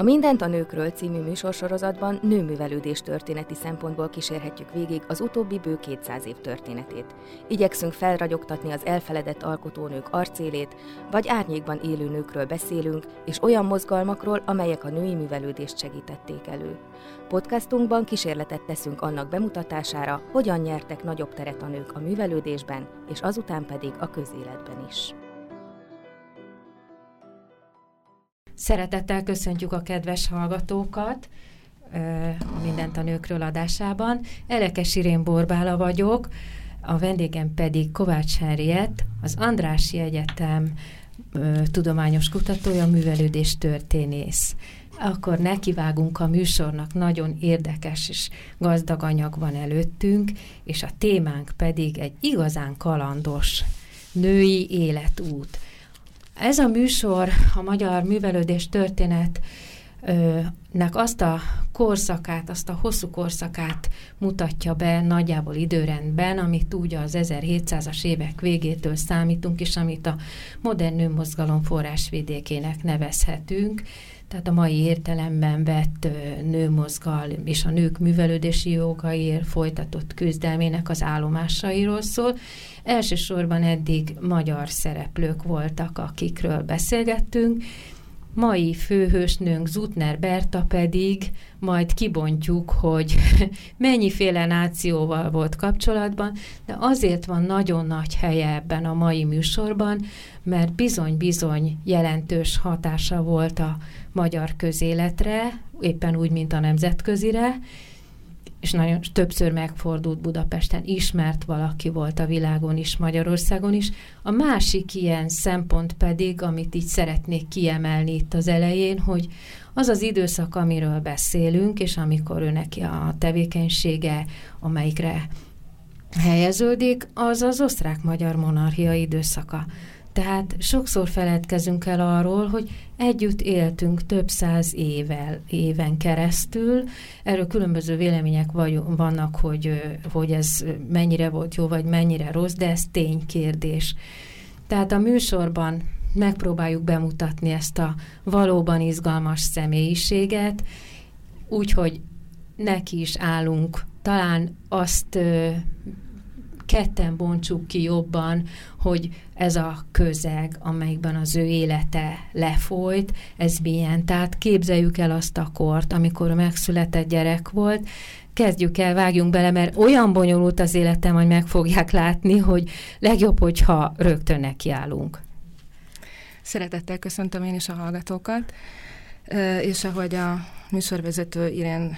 A Mindent a nőkről című műsorsorozatban nőművelődés történeti szempontból kísérhetjük végig az utóbbi bő 200 év történetét. Igyekszünk felragyogtatni az elfeledett alkotónők arcélét, vagy árnyékban élő nőkről beszélünk, és olyan mozgalmakról, amelyek a női művelődést segítették elő. Podcastunkban kísérletet teszünk annak bemutatására, hogyan nyertek nagyobb teret a nők a művelődésben, és azután pedig a közéletben is. Szeretettel köszöntjük a kedves hallgatókat mindent a nőkről adásában. Elekes Irén Borbála vagyok, a vendégem pedig Kovács Henriett, az Andrási Egyetem tudományos kutatója, művelődés történész. Akkor nekivágunk a műsornak, nagyon érdekes és gazdag anyag van előttünk, és a témánk pedig egy igazán kalandos női életút ez a műsor, a Magyar Művelődés Történet nek azt a korszakát, azt a hosszú korszakát mutatja be nagyjából időrendben, amit úgy az 1700-as évek végétől számítunk, és amit a modern nőmozgalom forrásvidékének nevezhetünk tehát a mai értelemben vett nőmozgal és a nők művelődési jogaiért folytatott küzdelmének az állomásairól szól. Elsősorban eddig magyar szereplők voltak, akikről beszélgettünk, mai főhősnőnk Zutner Berta pedig majd kibontjuk, hogy mennyiféle nációval volt kapcsolatban, de azért van nagyon nagy helye ebben a mai műsorban, mert bizony-bizony jelentős hatása volt a magyar közéletre, éppen úgy, mint a nemzetközire, és nagyon többször megfordult Budapesten, ismert valaki volt a világon is, Magyarországon is. A másik ilyen szempont pedig, amit így szeretnék kiemelni itt az elején, hogy az az időszak, amiről beszélünk, és amikor ő neki a tevékenysége, amelyikre helyeződik, az az osztrák-magyar monarchia időszaka. Tehát sokszor feledkezünk el arról, hogy együtt éltünk több száz évvel, éven keresztül. Erről különböző vélemények vannak, hogy, hogy ez mennyire volt jó, vagy mennyire rossz, de ez ténykérdés. Tehát a műsorban megpróbáljuk bemutatni ezt a valóban izgalmas személyiséget, úgyhogy neki is állunk. Talán azt ketten bontsuk ki jobban, hogy ez a közeg, amelyikben az ő élete lefolyt, ez milyen. Tehát képzeljük el azt a kort, amikor megszületett gyerek volt, kezdjük el, vágjunk bele, mert olyan bonyolult az életem, hogy meg fogják látni, hogy legjobb, hogyha rögtön nekiállunk. Szeretettel köszöntöm én is a hallgatókat, és ahogy a műsorvezető Irén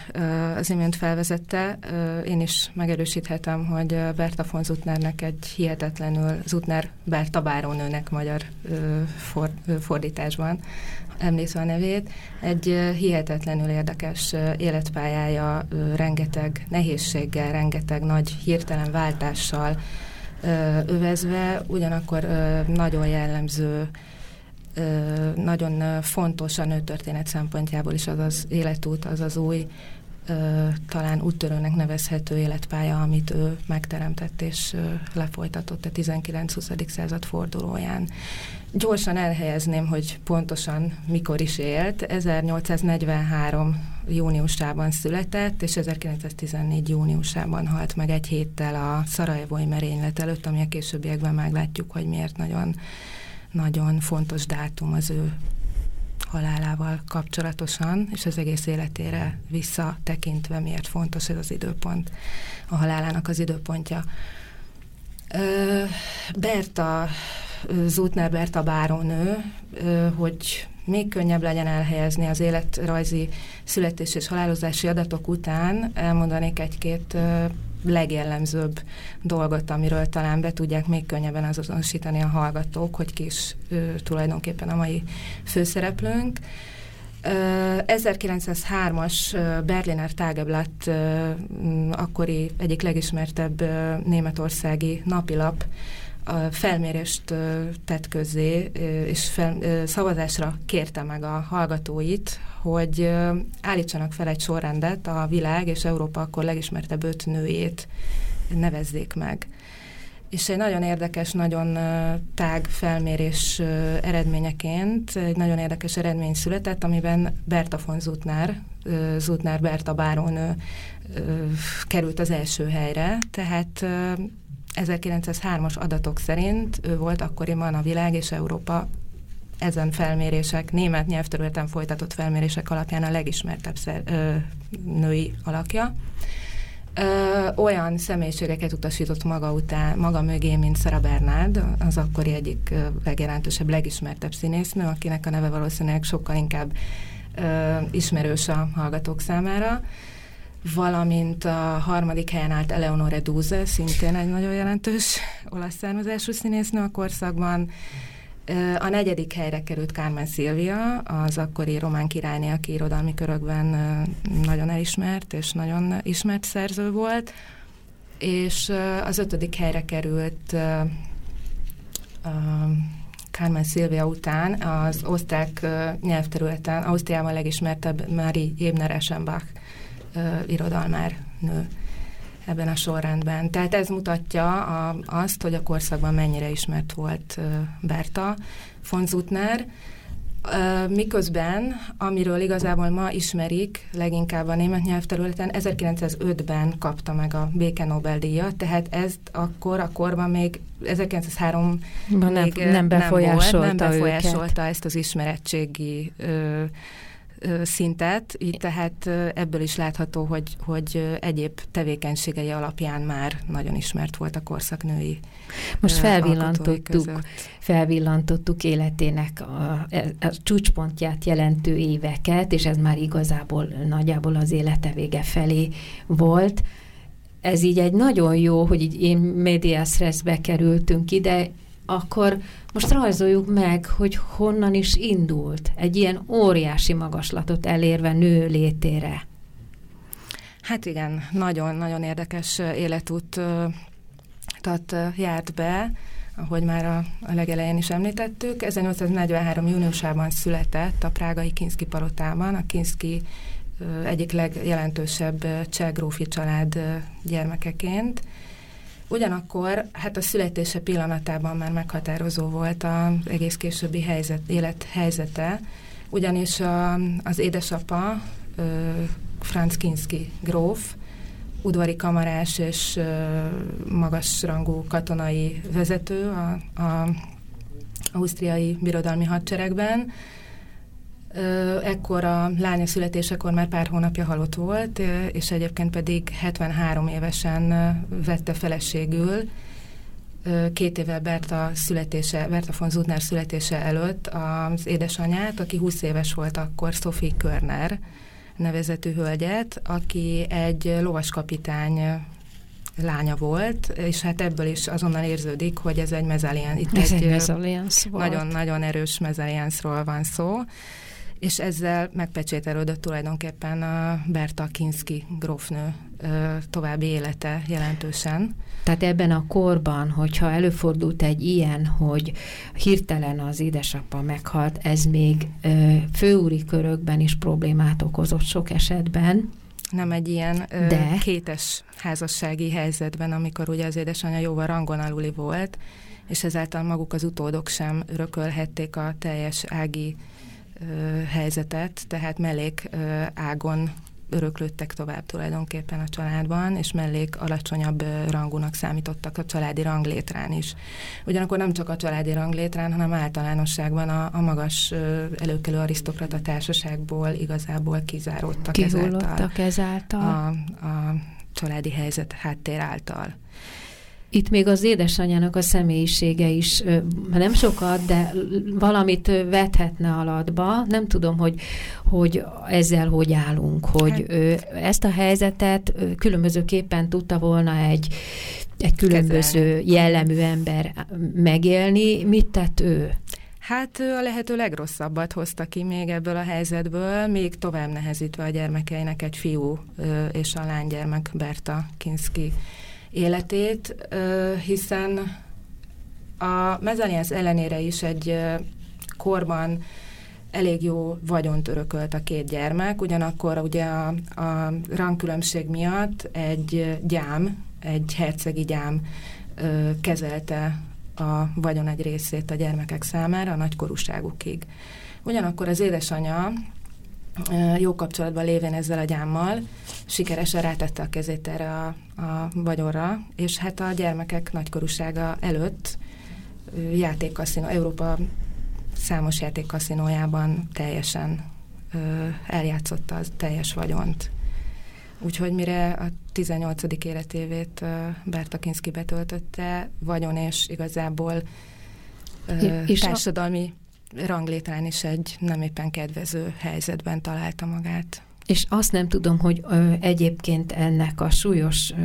az imént felvezette, én is megerősíthetem, hogy Berta von Zutnernek egy hihetetlenül Zutner Berta bárónőnek magyar fordításban említve a nevét, egy hihetetlenül érdekes életpályája, rengeteg nehézséggel, rengeteg nagy hirtelen váltással övezve, ugyanakkor nagyon jellemző nagyon fontos a nőtörténet szempontjából is az az életút, az az új, talán úttörőnek nevezhető életpálya, amit ő megteremtett és lefolytatott a 19-20. század fordulóján. Gyorsan elhelyezném, hogy pontosan mikor is élt. 1843 júniusában született, és 1914 júniusában halt meg egy héttel a szarajevói merénylet előtt, ami a későbbiekben meglátjuk, hogy miért nagyon nagyon fontos dátum az ő halálával kapcsolatosan, és az egész életére visszatekintve miért fontos ez az időpont, a halálának az időpontja. Berta, Zutner Berta bárónő, hogy még könnyebb legyen elhelyezni az életrajzi születés és halálozási adatok után, elmondanék egy-két legjellemzőbb dolgot, amiről talán be tudják még könnyebben azonosítani a hallgatók, hogy ki is ő, tulajdonképpen a mai főszereplőnk. 1903-as Berliner Tageblatt akkori egyik legismertebb németországi napilap a felmérést tett közzé, és fel, szavazásra kérte meg a hallgatóit, hogy állítsanak fel egy sorrendet a világ és Európa akkor legismertebb öt nőjét nevezzék meg. és egy nagyon érdekes, nagyon tág felmérés eredményeként egy nagyon érdekes eredmény született, amiben Berta von Zutner, Zutner Berta bárónő került az első helyre, tehát 1903-as adatok szerint ő volt akkoriban a világ és Európa ezen felmérések, német nyelvterületen folytatott felmérések alapján a legismertebb szer, ö, női alakja. Ö, olyan személyiségeket utasított maga után, maga mögé, mint Sarah Bernard, az akkori egyik legjelentősebb, legismertebb színésznő, akinek a neve valószínűleg sokkal inkább ö, ismerős a hallgatók számára valamint a harmadik helyen állt Eleonore Duse, szintén egy nagyon jelentős olasz származású színésznő a korszakban. A negyedik helyre került Carmen Silvia, az akkori román királyné, aki irodalmi körökben nagyon elismert és nagyon ismert szerző volt, és az ötödik helyre került Carmen Silvia után az osztrák nyelvterületen, Ausztriában legismertebb Mári Ebner Eschenbach irodalmár nő ebben a sorrendben. Tehát ez mutatja a, azt, hogy a korszakban mennyire ismert volt Berta von Zutner, miközben, amiről igazából ma ismerik leginkább a német nyelvterületen, 1905-ben kapta meg a béke Nobel-díjat, tehát ezt akkor, a korban még 1903 nem, még nem befolyásolta, nem, volt, nem befolyásolta ezt az ismerettségi ö, szintet, így tehát ebből is látható, hogy, hogy egyéb tevékenységei alapján már nagyon ismert volt a korszaknői Most felvillantottuk, felvillantottuk életének a, a csúcspontját jelentő éveket, és ez már igazából nagyjából az élete vége felé volt. Ez így egy nagyon jó, hogy így én média stresszbe kerültünk ide, akkor most rajzoljuk meg, hogy honnan is indult egy ilyen óriási magaslatot elérve nő létére. Hát igen, nagyon-nagyon érdekes életút tehát járt be, ahogy már a, a legelején is említettük. 1843. júniusában született a prágai Kinszki palotában, a Kinszki egyik legjelentősebb cseh grófi család gyermekeként. Ugyanakkor hát a születése pillanatában már meghatározó volt az egész későbbi helyzet, élet helyzete, ugyanis a, az édesapa Franz Kinski gróf, udvari kamarás és magasrangú katonai vezető a, a ausztriai birodalmi hadseregben, Ekkor a lánya születésekor már pár hónapja halott volt, és egyébként pedig 73 évesen vette feleségül, két évvel Berta születése, Berta von Zutner születése előtt az édesanyját, aki 20 éves volt akkor, Sophie Körner nevezetű hölgyet, aki egy lovaskapitány lánya volt, és hát ebből is azonnal érződik, hogy ez egy mezalian. Itt ez egy, egy nagyon-nagyon erős mezalianszról van szó és ezzel megpecsételődött tulajdonképpen a Berta Kinski grófnő további élete jelentősen. Tehát ebben a korban, hogyha előfordult egy ilyen, hogy hirtelen az édesapa meghalt, ez még főúri körökben is problémát okozott sok esetben. Nem egy ilyen De... kétes házassági helyzetben, amikor ugye az édesanyja jóval rangon aluli volt, és ezáltal maguk az utódok sem örökölhették a teljes ági helyzetet, tehát mellék ágon öröklődtek tovább tulajdonképpen a családban, és mellék alacsonyabb rangúnak számítottak a családi ranglétrán is. Ugyanakkor nem csak a családi ranglétrán, hanem általánosságban a, a magas előkelő arisztokrata társaságból igazából kizáródtak ezáltal. ezáltal. A, a családi helyzet háttér által. Itt még az édesanyjának a személyisége is nem sokat, de valamit vethetne alatba. Nem tudom, hogy, hogy ezzel hogy állunk, hogy hát. ezt a helyzetet különbözőképpen tudta volna egy, egy különböző jellemű ember megélni. Mit tett ő? Hát ő a lehető legrosszabbat hozta ki még ebből a helyzetből, még tovább nehezítve a gyermekeinek egy fiú és a lánygyermek Berta Kinski életét, hiszen a mezaliansz ellenére is egy korban elég jó vagyont örökölt a két gyermek, ugyanakkor ugye a, a rangkülönbség miatt egy gyám, egy hercegi gyám kezelte a vagyon egy részét a gyermekek számára a nagykorúságukig. Ugyanakkor az édesanyja jó kapcsolatban lévén ezzel a gyámmal, sikeresen rátette a kezét erre a, a vagyonra, és hát a gyermekek nagykorúsága előtt játékkaszinó, Európa számos játékkaszinójában teljesen ö, eljátszotta az teljes vagyont. Úgyhogy mire a 18. életévét Berta Kinski betöltötte, vagyon és igazából ö, és társadalmi a... ranglétrán is egy nem éppen kedvező helyzetben találta magát. És azt nem tudom, hogy ö, egyébként ennek a súlyos ö,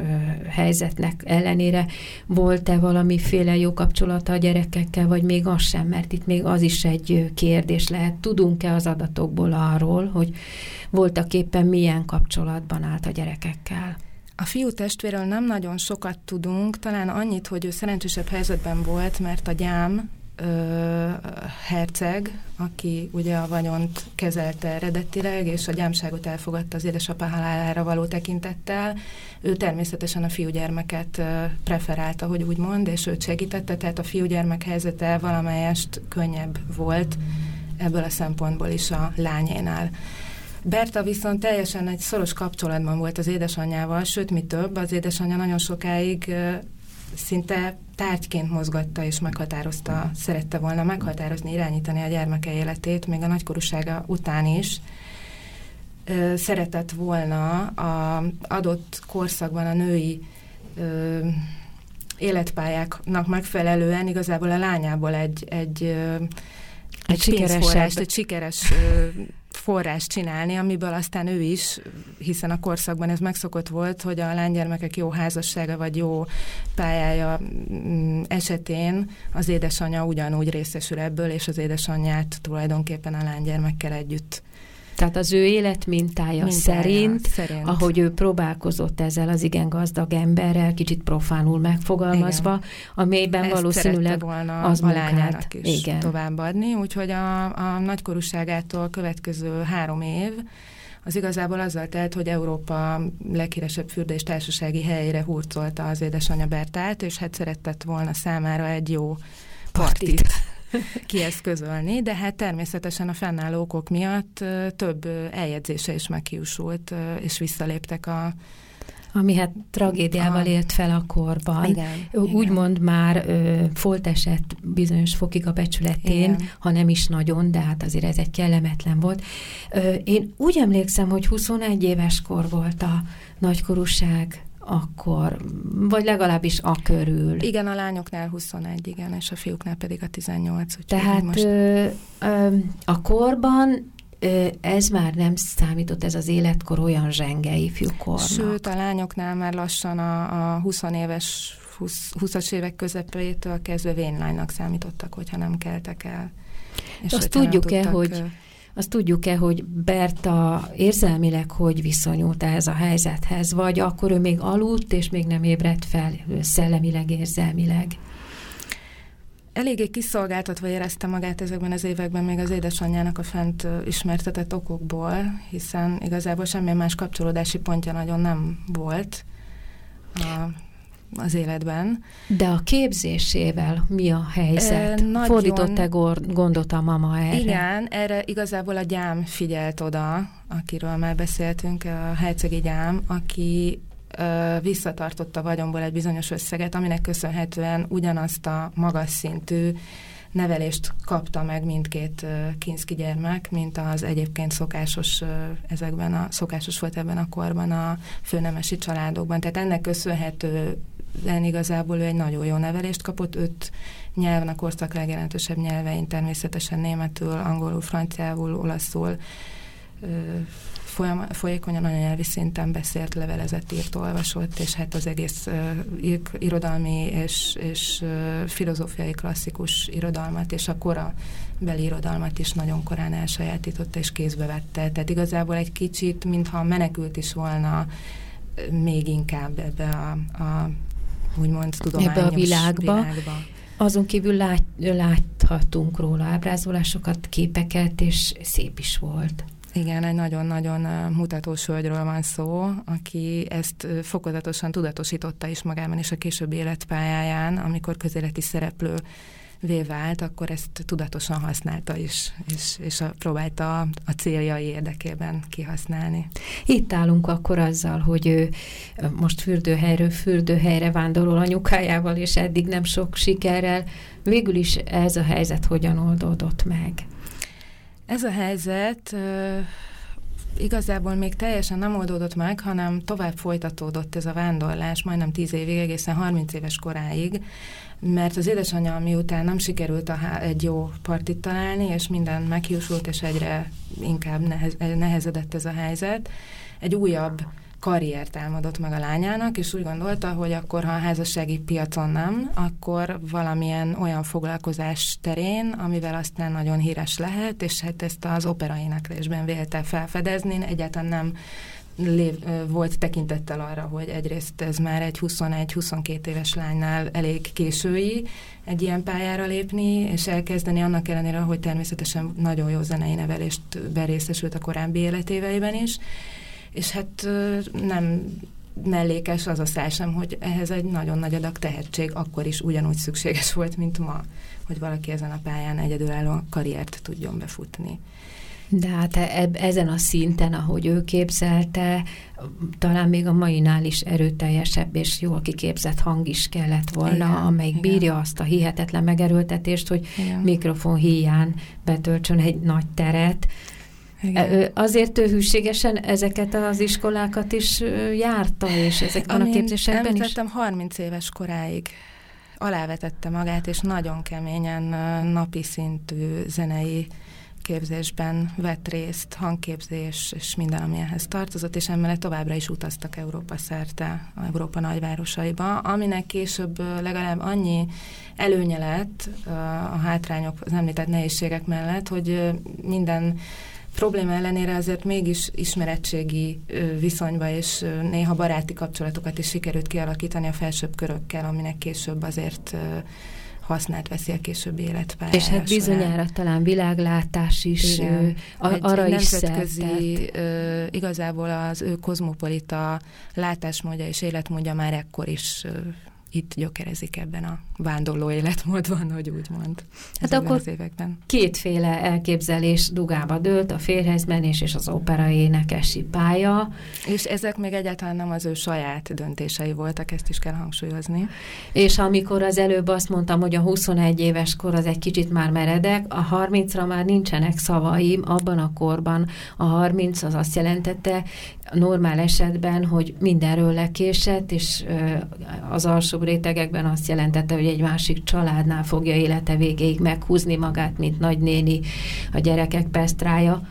helyzetnek ellenére volt-e valamiféle jó kapcsolata a gyerekekkel, vagy még az sem, mert itt még az is egy kérdés lehet. Tudunk-e az adatokból arról, hogy voltak éppen milyen kapcsolatban állt a gyerekekkel? A fiú testvéről nem nagyon sokat tudunk, talán annyit, hogy ő szerencsésebb helyzetben volt, mert a gyám ö, herceg, aki ugye a vagyont kezelte eredetileg, és a gyámságot elfogadta az édesapa halálára való tekintettel. Ő természetesen a fiúgyermeket preferálta, hogy úgy mond, és őt segítette, tehát a fiúgyermek helyzete valamelyest könnyebb volt ebből a szempontból is a lányénál. Berta viszont teljesen egy szoros kapcsolatban volt az édesanyjával, sőt, mi több, az édesanyja nagyon sokáig szinte tárgyként mozgatta és meghatározta, szerette volna meghatározni, irányítani a gyermeke életét, még a nagykorúsága után is. Szeretett volna a adott korszakban a női ö, életpályáknak megfelelően igazából a lányából egy, egy, egy, egy sikeres, egy sikeres forrás csinálni, amiből aztán ő is, hiszen a korszakban ez megszokott volt, hogy a lánygyermekek jó házassága vagy jó pályája mm, esetén az édesanyja ugyanúgy részesül ebből, és az édesanyját tulajdonképpen a lánygyermekkel együtt tehát az ő életmintája mintája szerint, szerint, ahogy ő próbálkozott ezzel az igen gazdag emberrel, kicsit profánul megfogalmazva, igen. amelyben Ezt valószínűleg volna az a lányának is igen. továbbadni, úgyhogy a, a nagykorúságától következő három év az igazából azzal telt, hogy Európa leghíresebb fürdés társasági helyére hurcolta az édesanyja Bertát, és hát szeretett volna számára egy jó partit. partit kieszközölni, de hát természetesen a fennálló okok miatt több eljegyzése is meghiúsult, és visszaléptek a ami hát tragédiával a... élt fel a korban. Igen, Úgymond igen. már ö, folt esett bizonyos fokig a becsületén, igen. ha nem is nagyon, de hát azért ez egy kellemetlen volt. Ö, én úgy emlékszem, hogy 21 éves kor volt a nagykorúság akkor, vagy legalábbis a körül. Igen, a lányoknál 21, igen, és a fiúknál pedig a 18. Tehát most... ö, ö, a korban ez már nem számított, ez az életkor olyan zsengei fiúkornak. Sőt, a lányoknál már lassan a, a 20 éves, 20, 20-as évek közepétől kezdve vénlánynak számítottak, hogyha nem keltek el. És Azt tudjuk-e, hogy azt tudjuk-e, hogy Berta érzelmileg hogy viszonyult ehhez a helyzethez, vagy akkor ő még aludt, és még nem ébredt fel szellemileg, érzelmileg? Eléggé kiszolgáltatva érezte magát ezekben az években még az édesanyjának a fent ismertetett okokból, hiszen igazából semmilyen más kapcsolódási pontja nagyon nem volt. A az életben. De a képzésével mi a helyzet? E, nagyon, Fordított-e gondot a mama erre? Igen, erre igazából a gyám figyelt oda, akiről már beszéltünk, a hercegi gyám, aki ö, visszatartotta vagyomból egy bizonyos összeget, aminek köszönhetően ugyanazt a magas szintű nevelést kapta meg mindkét kinszki gyermek, mint az egyébként szokásos ezekben a, szokásos volt ebben a korban a főnemesi családokban. Tehát ennek köszönhető igazából ő egy nagyon jó nevelést kapott, öt nyelven a korszak legjelentősebb nyelvein, természetesen németül, angolul, franciául, olaszul, folyam, folyékonyan anyanyelvi szinten beszélt, levelezett, írt, olvasott, és hát az egész uh, irodalmi és, és uh, filozófiai klasszikus irodalmat, és a kora beli irodalmat is nagyon korán elsajátította és kézbe vette. Tehát igazából egy kicsit, mintha menekült is volna még inkább ebbe a, a úgymond tudományos ebbe a világba. világba. Azon kívül lát, láthatunk róla ábrázolásokat, képeket, és szép is volt. Igen, egy nagyon-nagyon mutatós hölgyről van szó, aki ezt fokozatosan tudatosította is magában és a későbbi életpályáján, amikor közéleti szereplő vált, akkor ezt tudatosan használta is, és, és a, próbálta a, a céljai érdekében kihasználni. Itt állunk akkor azzal, hogy ő most fürdőhelyről fürdőhelyre vándorol anyukájával, és eddig nem sok sikerrel. Végül is ez a helyzet hogyan oldódott meg? Ez a helyzet igazából még teljesen nem oldódott meg, hanem tovább folytatódott ez a vándorlás, majdnem 10 évig, egészen 30 éves koráig, mert az édesanyja miután nem sikerült a, egy jó partit találni, és minden meghiúsult, és egyre inkább nehez, nehezedett ez a helyzet, egy újabb karriert álmodott meg a lányának, és úgy gondolta, hogy akkor, ha a házassági piacon nem, akkor valamilyen olyan foglalkozás terén, amivel aztán nagyon híres lehet, és hát ezt az operaéneklésben vélte felfedezni, egyáltalán nem lév, volt tekintettel arra, hogy egyrészt ez már egy 21-22 éves lánynál elég késői egy ilyen pályára lépni, és elkezdeni annak ellenére, hogy természetesen nagyon jó zenei nevelést berészesült a korábbi életéveiben is, és hát nem mellékes az a szál sem, hogy ehhez egy nagyon nagy adag tehetség akkor is ugyanúgy szükséges volt, mint ma, hogy valaki ezen a pályán egyedülálló karriert tudjon befutni. De hát e, ezen a szinten, ahogy ő képzelte, talán még a mainál is erőteljesebb és jól kiképzett hang is kellett volna, igen, amelyik igen. bírja azt a hihetetlen megerőltetést, hogy igen. mikrofon híján betöltsön egy nagy teret. Igen. Azért ő hűségesen ezeket az iskolákat is járta, és ezekben Amin a képzésekben is? 30 éves koráig alávetette magát, és nagyon keményen napi szintű zenei képzésben vett részt, hangképzés és minden, ami ehhez tartozott, és emellett továbbra is utaztak Európa szerte, Európa nagyvárosaiba, aminek később legalább annyi előnye lett a hátrányok, az említett nehézségek mellett, hogy minden probléma ellenére azért mégis ismerettségi viszonyba és néha baráti kapcsolatokat is sikerült kialakítani a felsőbb körökkel, aminek később azért hasznát veszi a későbbi életpályára. És hát bizonyára során. talán világlátás is Igen, a, arra is nemzetközi, igazából az ő kozmopolita látásmódja és életmódja már ekkor is itt gyökerezik ebben a vándorló életmódban, hogy úgy mond. Hát akkor az években. kétféle elképzelés dugába dőlt, a férhezmenés és az opera énekesi pálya. És ezek még egyáltalán nem az ő saját döntései voltak, ezt is kell hangsúlyozni. És amikor az előbb azt mondtam, hogy a 21 éves kor az egy kicsit már meredek, a 30-ra már nincsenek szavaim, abban a korban a 30 az azt jelentette, normál esetben, hogy mindenről lekésett, és az alsóbb rétegekben azt jelentette, hogy egy másik családnál fogja élete végéig meghúzni magát, mint nagynéni a gyerekek pesztrája.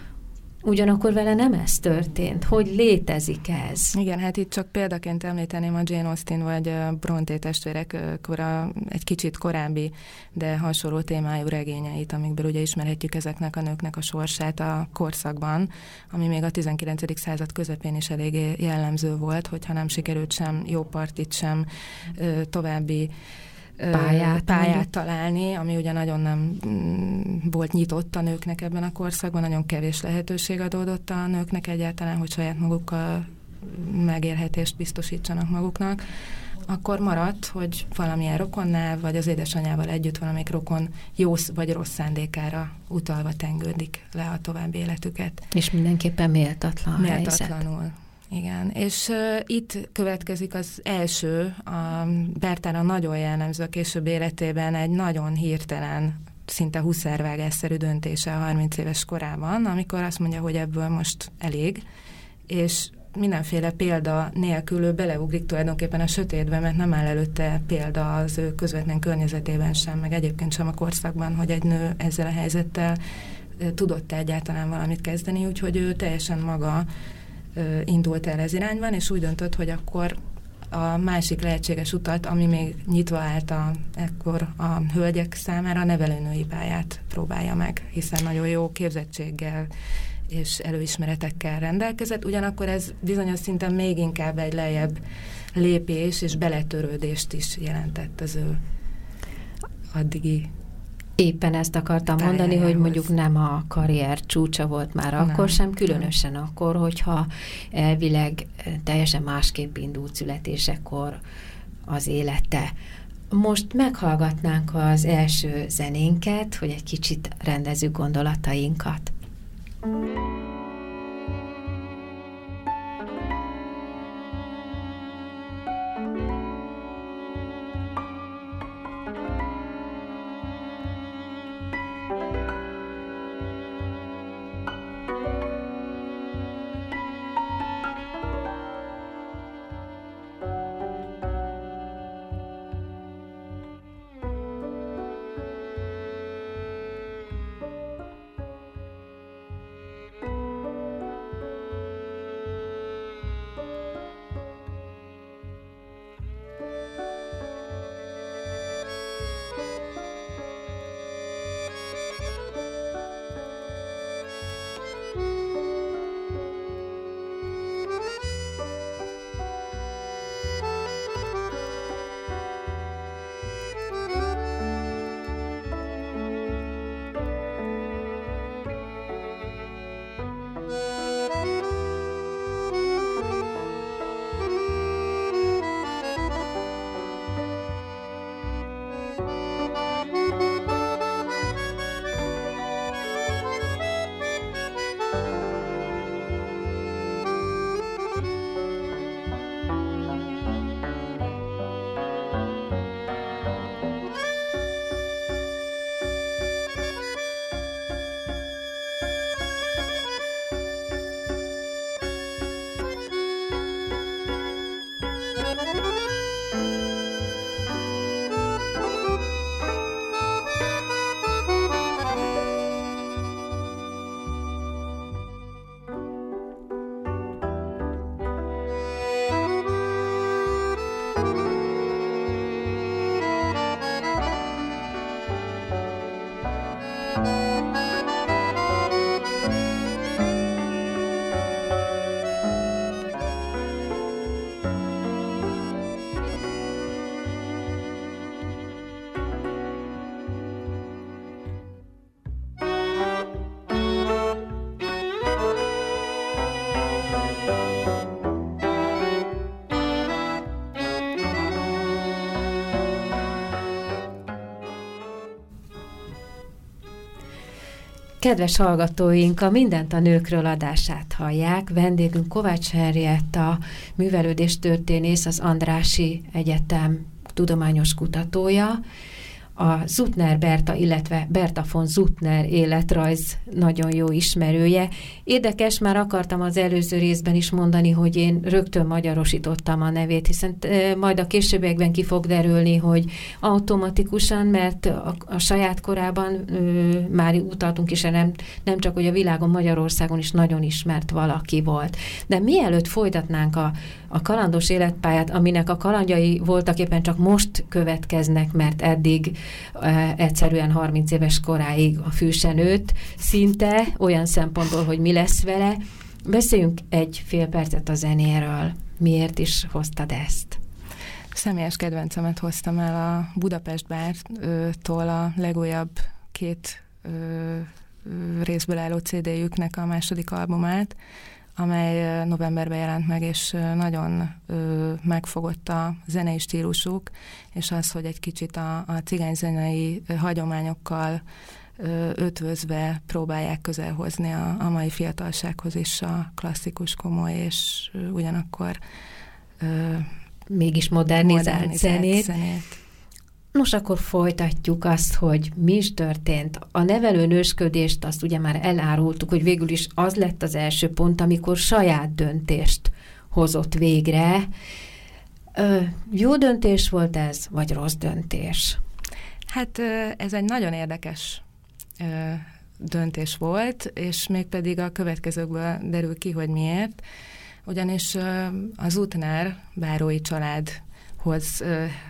Ugyanakkor vele nem ez történt. Hogy létezik ez? Igen, hát itt csak példaként említeném a Jane Austen vagy Bronte testvérek kora, egy kicsit korábbi, de hasonló témájú regényeit, amikből ugye ismerhetjük ezeknek a nőknek a sorsát a korszakban, ami még a 19. század közepén is eléggé jellemző volt, hogyha nem sikerült sem jó partit, sem további pályát, pályát találni, ami ugye nagyon nem mm, volt nyitott a nőknek ebben a korszakban, nagyon kevés lehetőség adódott a nőknek egyáltalán, hogy saját magukkal megélhetést biztosítsanak maguknak, akkor maradt, hogy valamilyen rokonnál, vagy az édesanyával együtt valamelyik rokon jó vagy rossz szándékára utalva tengődik le a további életüket. És mindenképpen méltatlan Méltatlanul. Helyzet. Igen, és uh, itt következik az első, a Bertára nagyon jellemző a később életében egy nagyon hirtelen, szinte huszárvágásszerű döntése a 30 éves korában, amikor azt mondja, hogy ebből most elég, és mindenféle példa nélkül ő beleugrik tulajdonképpen a sötétbe, mert nem áll előtte példa az ő közvetlen környezetében sem, meg egyébként sem a korszakban, hogy egy nő ezzel a helyzettel tudott -e egyáltalán valamit kezdeni, úgyhogy ő teljesen maga indult el ez irányban, és úgy döntött, hogy akkor a másik lehetséges utat, ami még nyitva állt a, ekkor a hölgyek számára, a nevelőnői pályát próbálja meg, hiszen nagyon jó képzettséggel és előismeretekkel rendelkezett, ugyanakkor ez bizonyos szinten még inkább egy lejjebb lépés és beletörődést is jelentett az ő addigi Éppen ezt akartam mondani, hogy mondjuk nem a karrier csúcsa volt már nem, akkor sem, különösen nem. akkor, hogyha elvileg teljesen másképp indult születésekor az élete. Most meghallgatnánk az első zenénket, hogy egy kicsit rendezzük gondolatainkat. Thank you. Kedves hallgatóink, a Mindent a nőkről adását hallják. Vendégünk Kovács Henrietta, művelődéstörténész, az Andrási Egyetem tudományos kutatója, a Zutner Berta, illetve Berta von Zutner életrajz nagyon jó ismerője. Érdekes, már akartam az előző részben is mondani, hogy én rögtön magyarosítottam a nevét, hiszen majd a későbbiekben ki fog derülni, hogy automatikusan, mert a, a saját korában ö, már utaltunk is, nem, nem csak, hogy a világon, Magyarországon is nagyon ismert valaki volt. De mielőtt folytatnánk a, a kalandos életpályát, aminek a kalandjai voltak éppen csak most következnek, mert eddig egyszerűen 30 éves koráig a fűsen szinte olyan szempontból, hogy mi lesz vele. Beszéljünk egy fél percet a zenéről. Miért is hoztad ezt? Személyes kedvencemet hoztam el a Budapest bártól a legújabb két részből álló CD-jüknek a második albumát, amely novemberben jelent meg, és nagyon ö, megfogott a zenei stílusuk, és az, hogy egy kicsit a, a cigányzenei hagyományokkal ö, ötvözve próbálják közelhozni a, a mai fiatalsághoz is a klasszikus, komoly, és ugyanakkor ö, mégis modernizált, modernizált zenét. zenét. Nos, akkor folytatjuk azt, hogy mi is történt. A nevelőnősködést azt ugye már elárultuk, hogy végül is az lett az első pont, amikor saját döntést hozott végre. Ö, jó döntés volt ez, vagy rossz döntés? Hát ez egy nagyon érdekes döntés volt, és mégpedig a következőkből derül ki, hogy miért. Ugyanis az Utnár bárói család hoz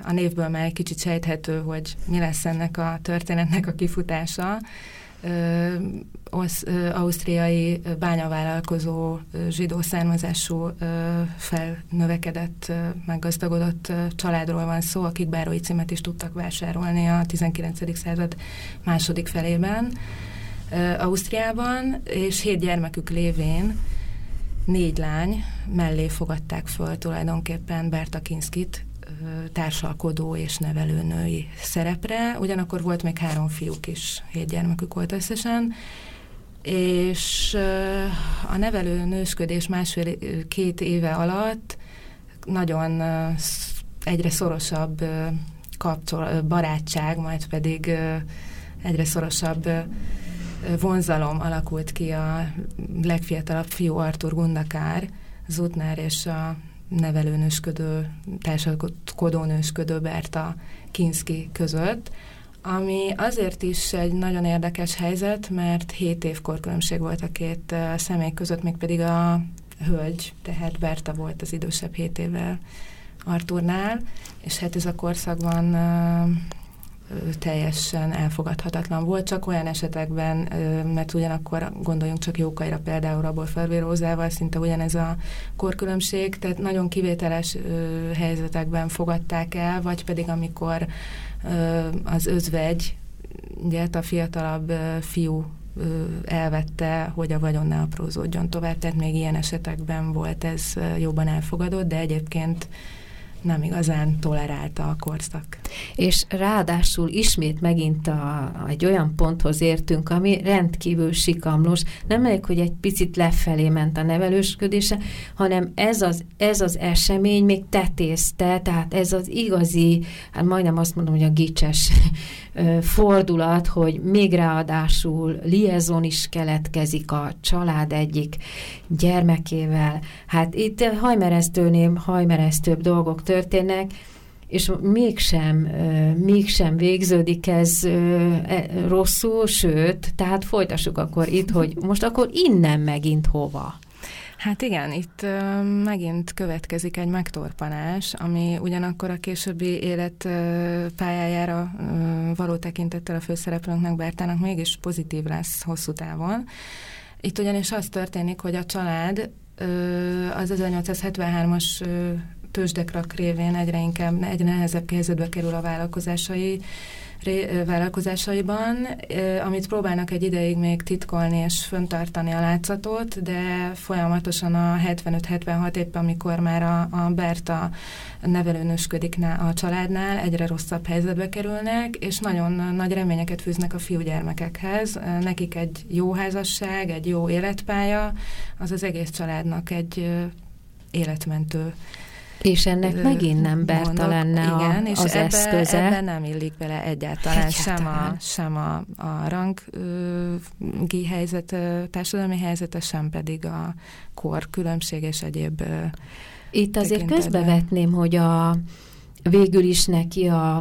a névből már egy kicsit sejthető, hogy mi lesz ennek a történetnek a kifutása. osz, ausztriai bányavállalkozó zsidó származású felnövekedett, meggazdagodott családról van szó, akik bárói címet is tudtak vásárolni a 19. század második felében Ausztriában, és hét gyermekük lévén négy lány mellé fogadták föl tulajdonképpen Berta Kinskit, társalkodó és nevelőnői szerepre, ugyanakkor volt még három fiúk is, hét gyermekük volt összesen, és a nevelő nősködés másfél-két éve alatt nagyon egyre szorosabb kapcsol, barátság, majd pedig egyre szorosabb vonzalom alakult ki a legfiatalabb fiú Artur Gundakár, Zutnár és a nevelőnősködő, társadalkodónősködő Berta Kinski között, ami azért is egy nagyon érdekes helyzet, mert 7 év korkülönbség volt a két személy között, mégpedig a hölgy, tehát Berta volt az idősebb 7 évvel Arturnál, és hát ez a korszakban teljesen elfogadhatatlan volt, csak olyan esetekben, mert ugyanakkor gondoljunk csak Jókaira például Rabol Felvérózával, szinte ugyanez a korkülönbség, tehát nagyon kivételes helyzetekben fogadták el, vagy pedig amikor az özvegy, ugye a fiatalabb fiú elvette, hogy a vagyon ne aprózódjon tovább, tehát még ilyen esetekben volt ez jobban elfogadott, de egyébként nem igazán tolerálta a korszak. És ráadásul ismét megint a, egy olyan ponthoz értünk, ami rendkívül sikamlós. Nem elég, hogy egy picit lefelé ment a nevelősködése, hanem ez az, ez az esemény még tetézte, tehát ez az igazi, hát majdnem azt mondom, hogy a gicses fordulat, hogy még ráadásul liaison is keletkezik a család egyik gyermekével. Hát itt hajmeresztőnél hajmeresztőbb dolgok történnek, és mégsem, mégsem végződik ez e, rosszul, sőt, tehát folytassuk akkor itt, hogy most akkor innen megint hova? Hát igen, itt megint következik egy megtorpanás, ami ugyanakkor a későbbi élet pályájára való tekintettel a főszereplőnknek, Bertának mégis pozitív lesz hosszú távon. Itt ugyanis az történik, hogy a család az 1873-as tőzsdekrak révén egyre inkább, egyre nehezebb helyzetbe kerül a vállalkozásai, vállalkozásaiban, amit próbálnak egy ideig még titkolni és föntartani a látszatot, de folyamatosan a 75-76 éppen, amikor már a, a Berta nevelőnösködik a családnál, egyre rosszabb helyzetbe kerülnek, és nagyon nagy reményeket fűznek a fiúgyermekekhez. Nekik egy jó házasság, egy jó életpálya, az az egész családnak egy életmentő és ennek megint nem Berta lenne igen, a, és az ebbe, eszköze. ebbe nem illik bele egyáltalán, egyáltalán. sem a, sem a, a rangi helyzet, társadalmi helyzete, sem pedig a kor különbség és egyéb Itt azért közbevetném, hogy a végül is neki a,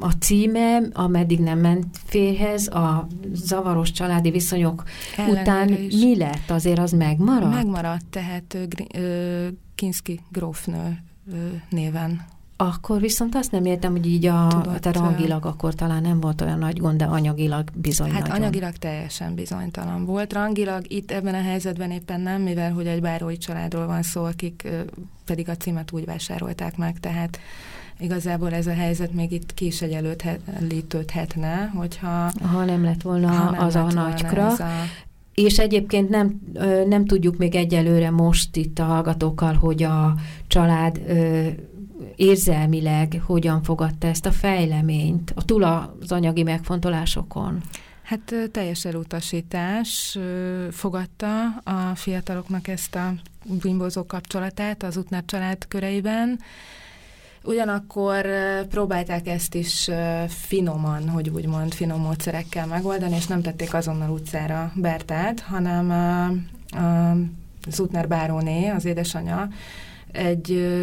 a címe, ameddig nem ment férhez, a zavaros családi viszonyok Ellenére után is. mi lett? Azért az megmaradt? Megmaradt, tehát Kinski grófnő néven. Akkor viszont azt nem értem, hogy így a, Tudott, te rangilag akkor talán nem volt olyan nagy gond, de anyagilag bizony Hát nagyon. anyagilag teljesen bizonytalan volt. Rangilag itt ebben a helyzetben éppen nem, mivel hogy egy bárói családról van szó, akik pedig a címet úgy vásárolták meg, tehát igazából ez a helyzet még itt ki is egyenlítődhetne, hogyha... Ha nem lett volna ha nem az lett a nagykra. A... És egyébként nem, nem tudjuk még egyelőre most itt a hallgatókkal, hogy a család érzelmileg hogyan fogadta ezt a fejleményt, a túl az anyagi megfontolásokon. Hát teljes elutasítás fogadta a fiataloknak ezt a bimbózó kapcsolatát az útnár család köreiben, Ugyanakkor próbálták ezt is finoman, hogy úgymond finom módszerekkel megoldani, és nem tették azonnal utcára Bertát, hanem a, a Zutner Báróné, az édesanyja, egy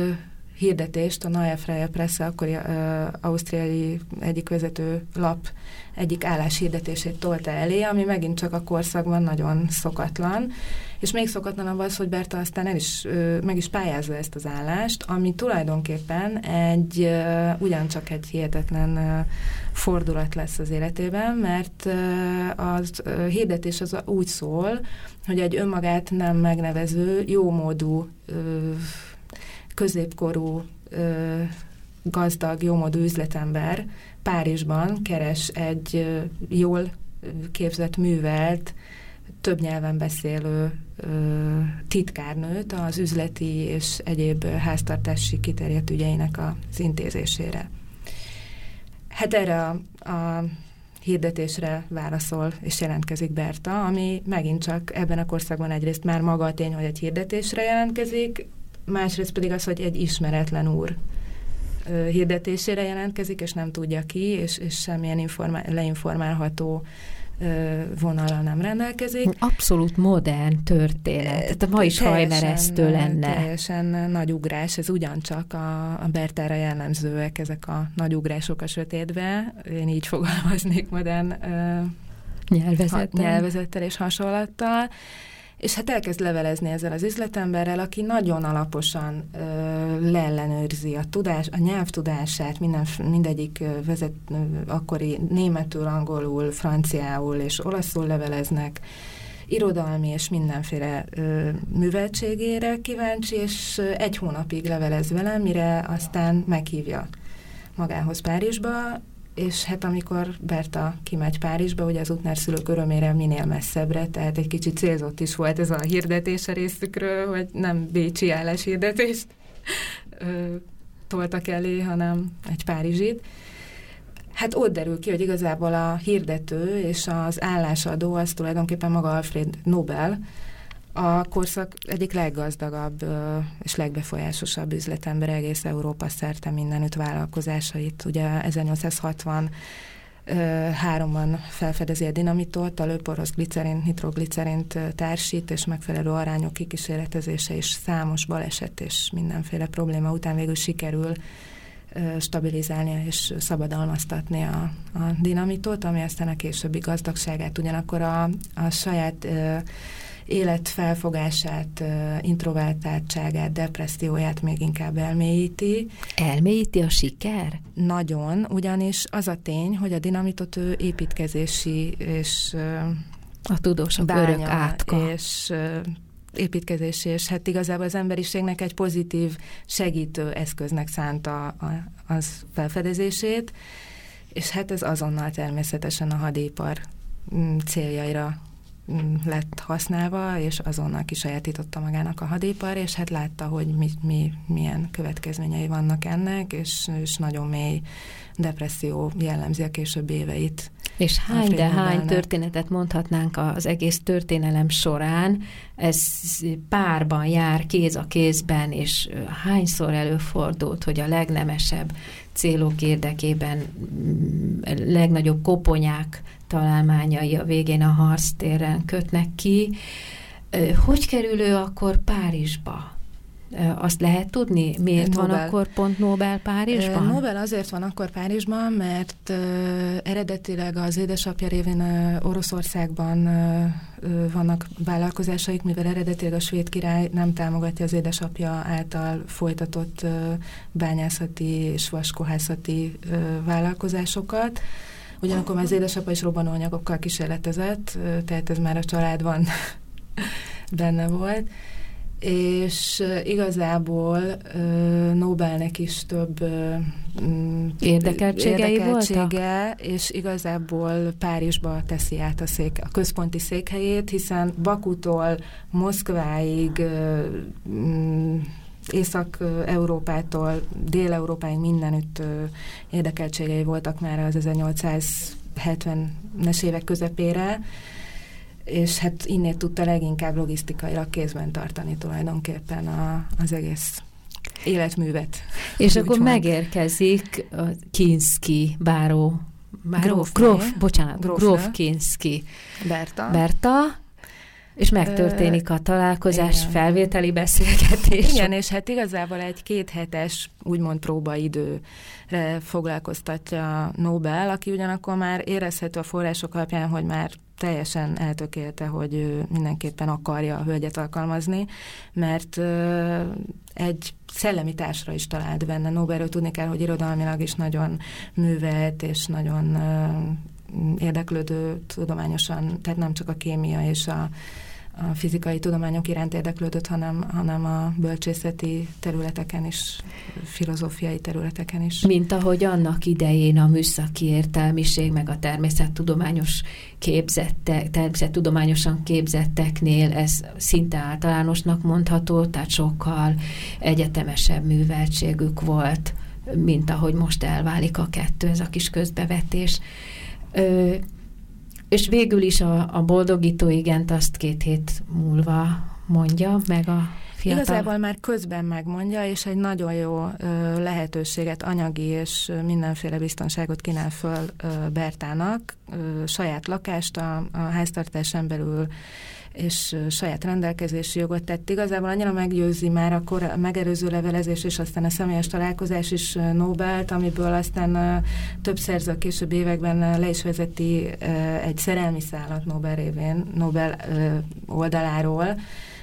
hirdetést a Neue Freie Presse, akkori uh, ausztriai egyik vezető lap egyik álláshirdetését tolta elé, ami megint csak a korszakban nagyon szokatlan, és még szokatlanabb az, hogy Berta aztán el is, uh, meg is pályázza ezt az állást, ami tulajdonképpen egy uh, ugyancsak egy hihetetlen uh, fordulat lesz az életében, mert uh, az uh, hirdetés az úgy szól, hogy egy önmagát nem megnevező, jómódú uh, középkorú gazdag, jómódú üzletember Párizsban keres egy jól képzett, művelt, több nyelven beszélő titkárnőt az üzleti és egyéb háztartási kiterjedt ügyeinek az intézésére. Hát erre a, a hirdetésre válaszol és jelentkezik Berta, ami megint csak ebben a korszakban egyrészt már maga a tény, hogy egy hirdetésre jelentkezik, másrészt pedig az, hogy egy ismeretlen úr hirdetésére jelentkezik, és nem tudja ki, és, és semmilyen informál, leinformálható vonalal nem rendelkezik. Abszolút modern történet. Tehát ma is hajmeresztő lenne. Teljesen nagy ugrás, ez ugyancsak a, a Bertára jellemzőek, ezek a nagy ugrások a sötétbe. Én így fogalmaznék modern nyelvezettel. nyelvezettel és hasonlattal és hát elkezd levelezni ezzel az üzletemberrel, aki nagyon alaposan ö, leellenőrzi a tudás, a nyelvtudását, minden, mindegyik vezet, ö, akkori németül, angolul, franciául és olaszul leveleznek, irodalmi és mindenféle ö, műveltségére kíváncsi, és egy hónapig levelez velem, mire aztán meghívja magához Párizsba, és hát amikor Berta kimegy Párizsba, ugye az útnár szülők örömére minél messzebbre, tehát egy kicsit célzott is volt ez a hirdetés a részükről, hogy nem bécsi hirdetést ö, toltak elé, hanem egy párizsit. Hát ott derül ki, hogy igazából a hirdető és az állásadó az tulajdonképpen maga Alfred Nobel, a korszak egyik leggazdagabb és legbefolyásosabb üzletember egész Európa szerte mindenütt vállalkozásait. Ugye 1860 háromban felfedezi a dinamitot, a lőporhoz glicerint, nitroglicerint társít, és megfelelő arányok kikísérletezése és számos baleset és mindenféle probléma után végül sikerül stabilizálni és szabadalmaztatni a, a dinamitot, ami aztán a későbbi gazdagságát ugyanakkor a, a saját életfelfogását, introvertáltságát, depresszióját még inkább elmélyíti. Elmélyíti a siker? Nagyon, ugyanis az a tény, hogy a dinamitot ő építkezési és a tudósok bánya, örök átka. és építkezési, és hát igazából az emberiségnek egy pozitív segítő eszköznek szánta a, az felfedezését, és hát ez azonnal természetesen a hadipar mm, céljaira lett használva, és azonnal kisajátította magának a hadipar, és hát látta, hogy mi, mi, milyen következményei vannak ennek, és, és nagyon mély depresszió jellemzi a későbbi éveit. És hány, de hány történetet mondhatnánk az egész történelem során, ez párban jár, kéz a kézben, és hányszor előfordult, hogy a legnemesebb célok érdekében mm, legnagyobb koponyák találmányai a végén a harctéren kötnek ki. Hogy kerül ő akkor Párizsba? Azt lehet tudni? Miért Nobel. van akkor pont Nobel Párizsban? Nobel azért van akkor Párizsban, mert eredetileg az édesapja révén Oroszországban vannak vállalkozásaik, mivel eredetileg a svéd király nem támogatja az édesapja által folytatott bányászati és vaskohászati vállalkozásokat. Ugyanakkor már az édesapa is robbanóanyagokkal kísérletezett, tehát ez már a családban benne volt és igazából Nobelnek is több mm, érdekeltségei érdekeltsége, voltak? és igazából Párizsba teszi át a, szék, a központi székhelyét, hiszen Bakutól Moszkváig mm, Észak-Európától Dél-Európáig mindenütt érdekeltségei voltak már az 1870-es évek közepére, és hát innét tudta leginkább logisztikailag kézben tartani tulajdonképpen a, az egész életművet. És akkor mond. megérkezik a Kinski báró, báró Gróf, Gróf, bocsánat, Gróf, Gróf Kinski. Berta. Berta, És megtörténik a találkozás, igen. felvételi beszélgetés. Igen, és hát igazából egy két hetes, úgymond próbaidőre foglalkoztatja Nobel, aki ugyanakkor már érezhető a források alapján, hogy már teljesen eltökélte, hogy ő mindenképpen akarja a hölgyet alkalmazni, mert egy szellemi társra is talált benne. Nobelről tudni kell, hogy irodalmilag is nagyon művelt, és nagyon érdeklődő tudományosan, tehát nem csak a kémia és a a fizikai tudományok iránt érdeklődött, hanem, hanem a bölcsészeti területeken is, filozófiai területeken is. Mint ahogy annak idején a műszaki értelmiség, meg a természettudományos képzettek, természettudományosan képzetteknél ez szinte általánosnak mondható, tehát sokkal egyetemesebb műveltségük volt, mint ahogy most elválik a kettő, ez a kis közbevetés. És végül is a, a boldogító igent azt két hét múlva mondja, meg a fiatal... Igazából már közben megmondja, és egy nagyon jó ö, lehetőséget, anyagi és mindenféle biztonságot kínál föl ö, Bertának. Ö, saját lakást a, a háztartásán belül és saját rendelkezési jogot tett. Igazából annyira meggyőzi már a, kor, a megerőző levelezés, és aztán a személyes találkozás is Nobelt, amiből aztán több szerző a később években le is vezeti egy szerelmi szállat Nobel révén, Nobel oldaláról,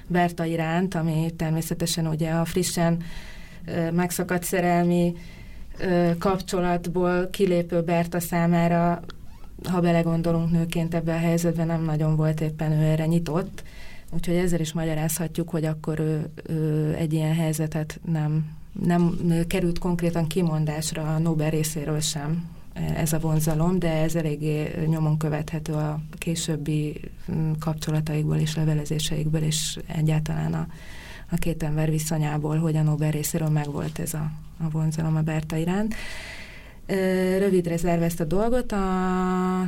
Berta iránt, ami természetesen ugye a frissen megszakadt szerelmi kapcsolatból kilépő Berta számára ha belegondolunk nőként ebben a helyzetben, nem nagyon volt éppen ő erre nyitott, úgyhogy ezzel is magyarázhatjuk, hogy akkor ő, ő egy ilyen helyzetet nem, nem került konkrétan kimondásra a Nobel részéről sem ez a vonzalom, de ez eléggé nyomon követhető a későbbi mm, kapcsolataikból és levelezéseikből, és egyáltalán a, a két ember viszonyából, hogy a Nobel részéről megvolt ez a, a vonzalom a Berta iránt rövidre zárva ezt a dolgot, a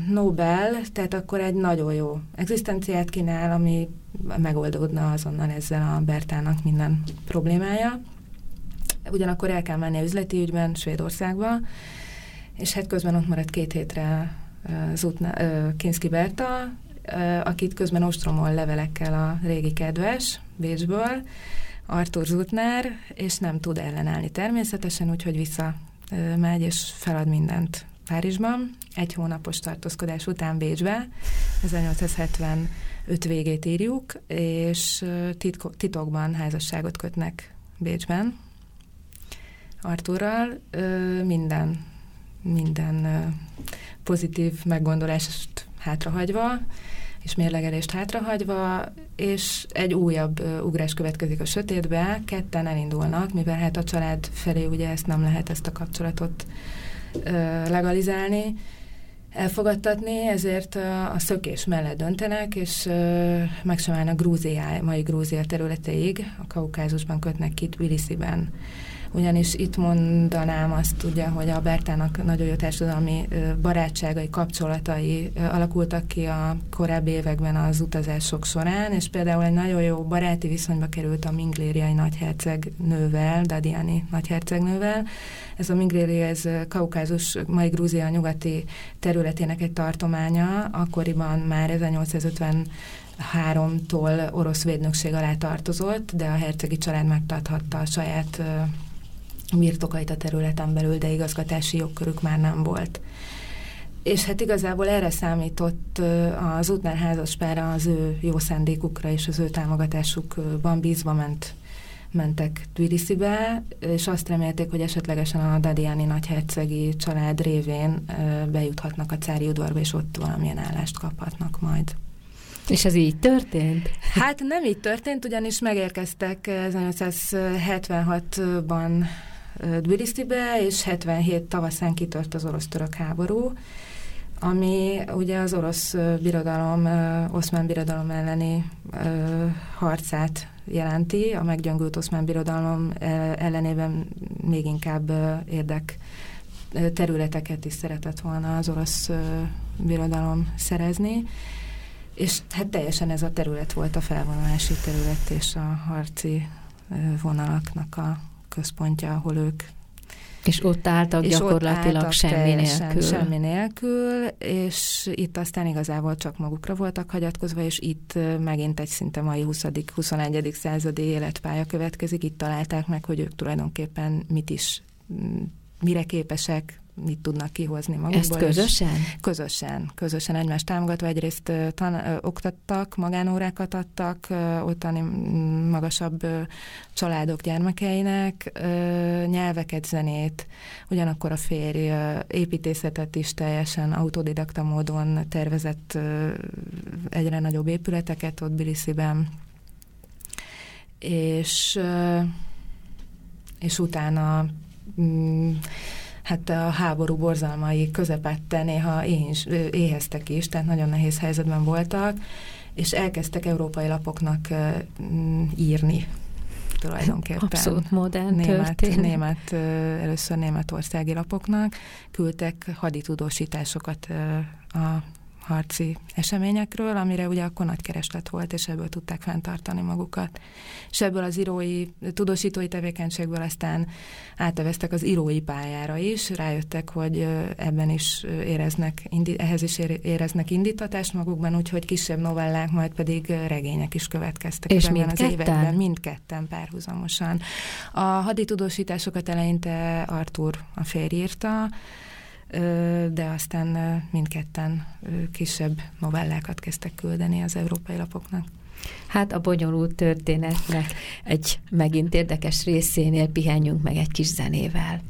Nobel, tehát akkor egy nagyon jó egzisztenciát kínál, ami megoldódna azonnal ezzel a Bertának minden problémája. Ugyanakkor el kell menni üzleti ügyben Svédországba, és hát közben ott maradt két hétre Zutna, Kinski Berta, akit közben ostromol levelekkel a régi kedves Bécsből, Arthur Zutner, és nem tud ellenállni természetesen, úgyhogy vissza megy és felad mindent Párizsban. Egy hónapos tartózkodás után Bécsbe, 1875 végét írjuk, és titko, titokban házasságot kötnek Bécsben. Arturral minden, minden pozitív meggondolást hátrahagyva, és mérlegelést hátrahagyva, és egy újabb uh, ugrás következik a sötétbe, ketten elindulnak, mivel hát a család felé ugye ezt nem lehet ezt a kapcsolatot legalizálni, elfogadtatni, ezért a szökés mellett döntenek, és meg sem állnak Grúziá, mai Grúzia területeig, a Kaukázusban kötnek ki Tbilisi-ben ugyanis itt mondanám azt ugye, hogy a Bertának nagyon jó társadalmi barátságai, kapcsolatai alakultak ki a korábbi években az utazások során, és például egy nagyon jó baráti viszonyba került a minglériai nagyherceg nővel, Dadiani nagyhercegnővel. Ez a Mingléri, ez Kaukázus, mai Grúzia nyugati területének egy tartománya, akkoriban már 1850 háromtól orosz védnökség alá tartozott, de a hercegi család megtarthatta a saját birtokait a területen belül, de igazgatási jogkörük már nem volt. És hát igazából erre számított az útnál házaspára az ő jó szándékukra és az ő támogatásukban bízva ment mentek Tbilisibe, és azt remélték, hogy esetlegesen a Dadiani nagyhercegi család révén bejuthatnak a cári udvarba, és ott valamilyen állást kaphatnak majd. És ez így történt? Hát nem így történt, ugyanis megérkeztek 1876-ban Tbilisibe, és 77 tavaszán kitört az orosz-török háború, ami ugye az orosz birodalom, oszmán birodalom elleni harcát jelenti, a meggyöngült oszmán birodalom ellenében még inkább érdek területeket is szeretett volna az orosz birodalom szerezni, és hát teljesen ez a terület volt a felvonulási terület és a harci vonalaknak a központja, ahol ők És ott álltak és gyakorlatilag ott álltak semmi nélkül. Semmi nélkül, és itt aztán igazából csak magukra voltak hagyatkozva, és itt megint egy szinte mai 20 21. századi életpálya következik. Itt találták meg, hogy ők tulajdonképpen mit is, mire képesek, mit tudnak kihozni magukból. Ezt közösen? Közösen, közösen egymást támogatva. Egyrészt tan- ö, oktattak, magánórákat adtak ö, ottani magasabb ö, családok gyermekeinek, ö, nyelveket, zenét, ugyanakkor a férj ö, építészetet is teljesen autodidakta módon tervezett ö, egyre nagyobb épületeket ott Bilisiben, és, ö, és utána mm, hát a háború borzalmai közepette néha éheztek is, tehát nagyon nehéz helyzetben voltak, és elkezdtek európai lapoknak írni tulajdonképpen. Abszolút modern német, német, először németországi lapoknak küldtek haditudósításokat a harci eseményekről, amire ugye akkor nagy kereslet volt, és ebből tudták fenntartani magukat. És ebből az írói, tudósítói tevékenységből aztán áteveztek az írói pályára is, rájöttek, hogy ebben is éreznek, ehhez is éreznek indítatást magukban, úgyhogy kisebb novellák, majd pedig regények is következtek. És mindketten? Az években, mindketten párhuzamosan. A haditudósításokat eleinte Artur a férj írta, de aztán mindketten kisebb novellákat kezdtek küldeni az európai lapoknak. Hát a bonyolult történetnek egy megint érdekes részénél pihenjünk meg egy kis zenével.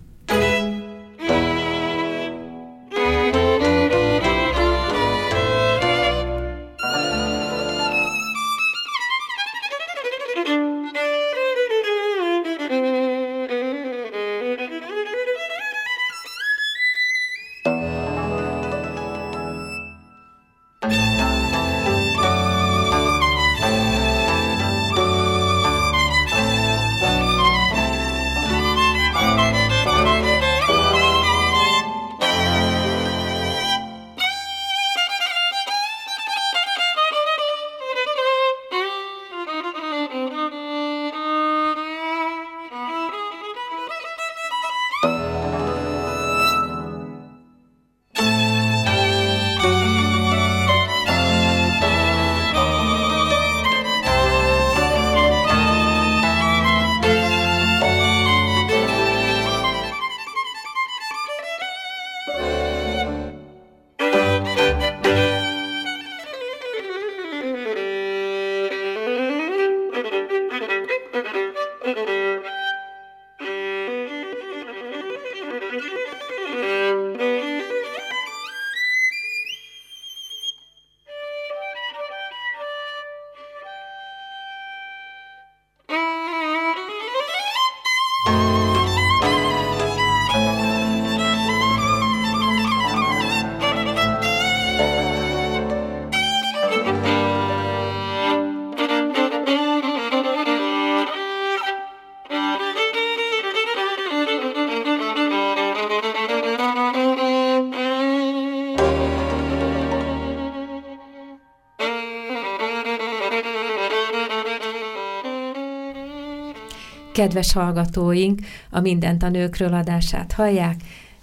Kedves hallgatóink, a Mindent a nőkről adását hallják.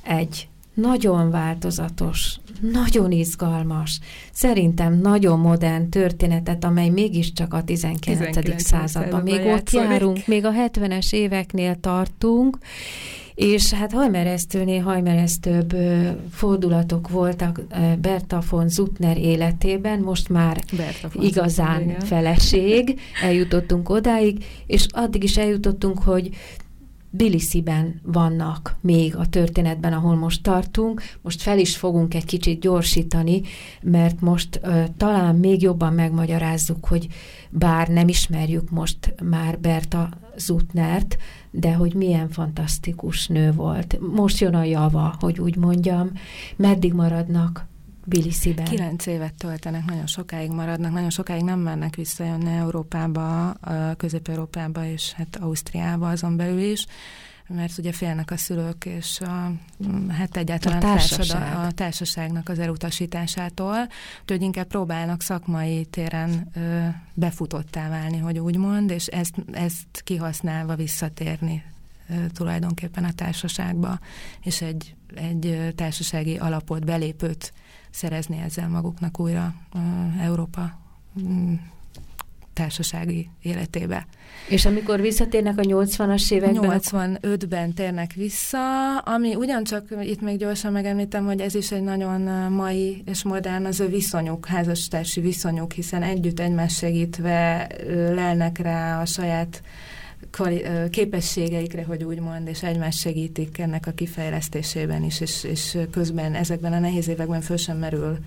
Egy nagyon változatos, nagyon izgalmas, szerintem nagyon modern történetet, amely mégiscsak a 19. 19. században. Még ott járunk, még a 70-es éveknél tartunk, és hát hajmeresztőnél hajmeresztőbb fordulatok voltak Berta von Zutner életében, most már igazán Zutner, feleség, eljutottunk odáig, és addig is eljutottunk, hogy Bilisiben vannak még a történetben, ahol most tartunk. Most fel is fogunk egy kicsit gyorsítani, mert most uh, talán még jobban megmagyarázzuk, hogy bár nem ismerjük most már Berta Zutnert, de hogy milyen fantasztikus nő volt. Most jön a java, hogy úgy mondjam, meddig maradnak Bilisiben. Kilenc évet töltenek, nagyon sokáig maradnak, nagyon sokáig nem mennek visszajönni Európába, Közép-Európába és hát Ausztriába azon belül is, mert ugye félnek a szülők és a, hát egyáltalán a, társaság. a társaságnak az elutasításától, úgyhogy inkább próbálnak szakmai téren ö, befutottá válni, hogy úgy mond, és ezt, ezt kihasználva visszatérni tulajdonképpen a társaságba, és egy, egy társasági alapot, belépőt szerezni ezzel maguknak újra Európa mm, társasági életébe. És amikor visszatérnek a 80-as években? 85-ben térnek vissza, ami ugyancsak itt még gyorsan megemlítem, hogy ez is egy nagyon mai és modern az ő viszonyuk, házastársi viszonyuk, hiszen együtt egymás segítve lelnek rá a saját képességeikre, hogy úgy mond, és egymást segítik ennek a kifejlesztésében is, és, és közben ezekben a nehéz években föl sem merül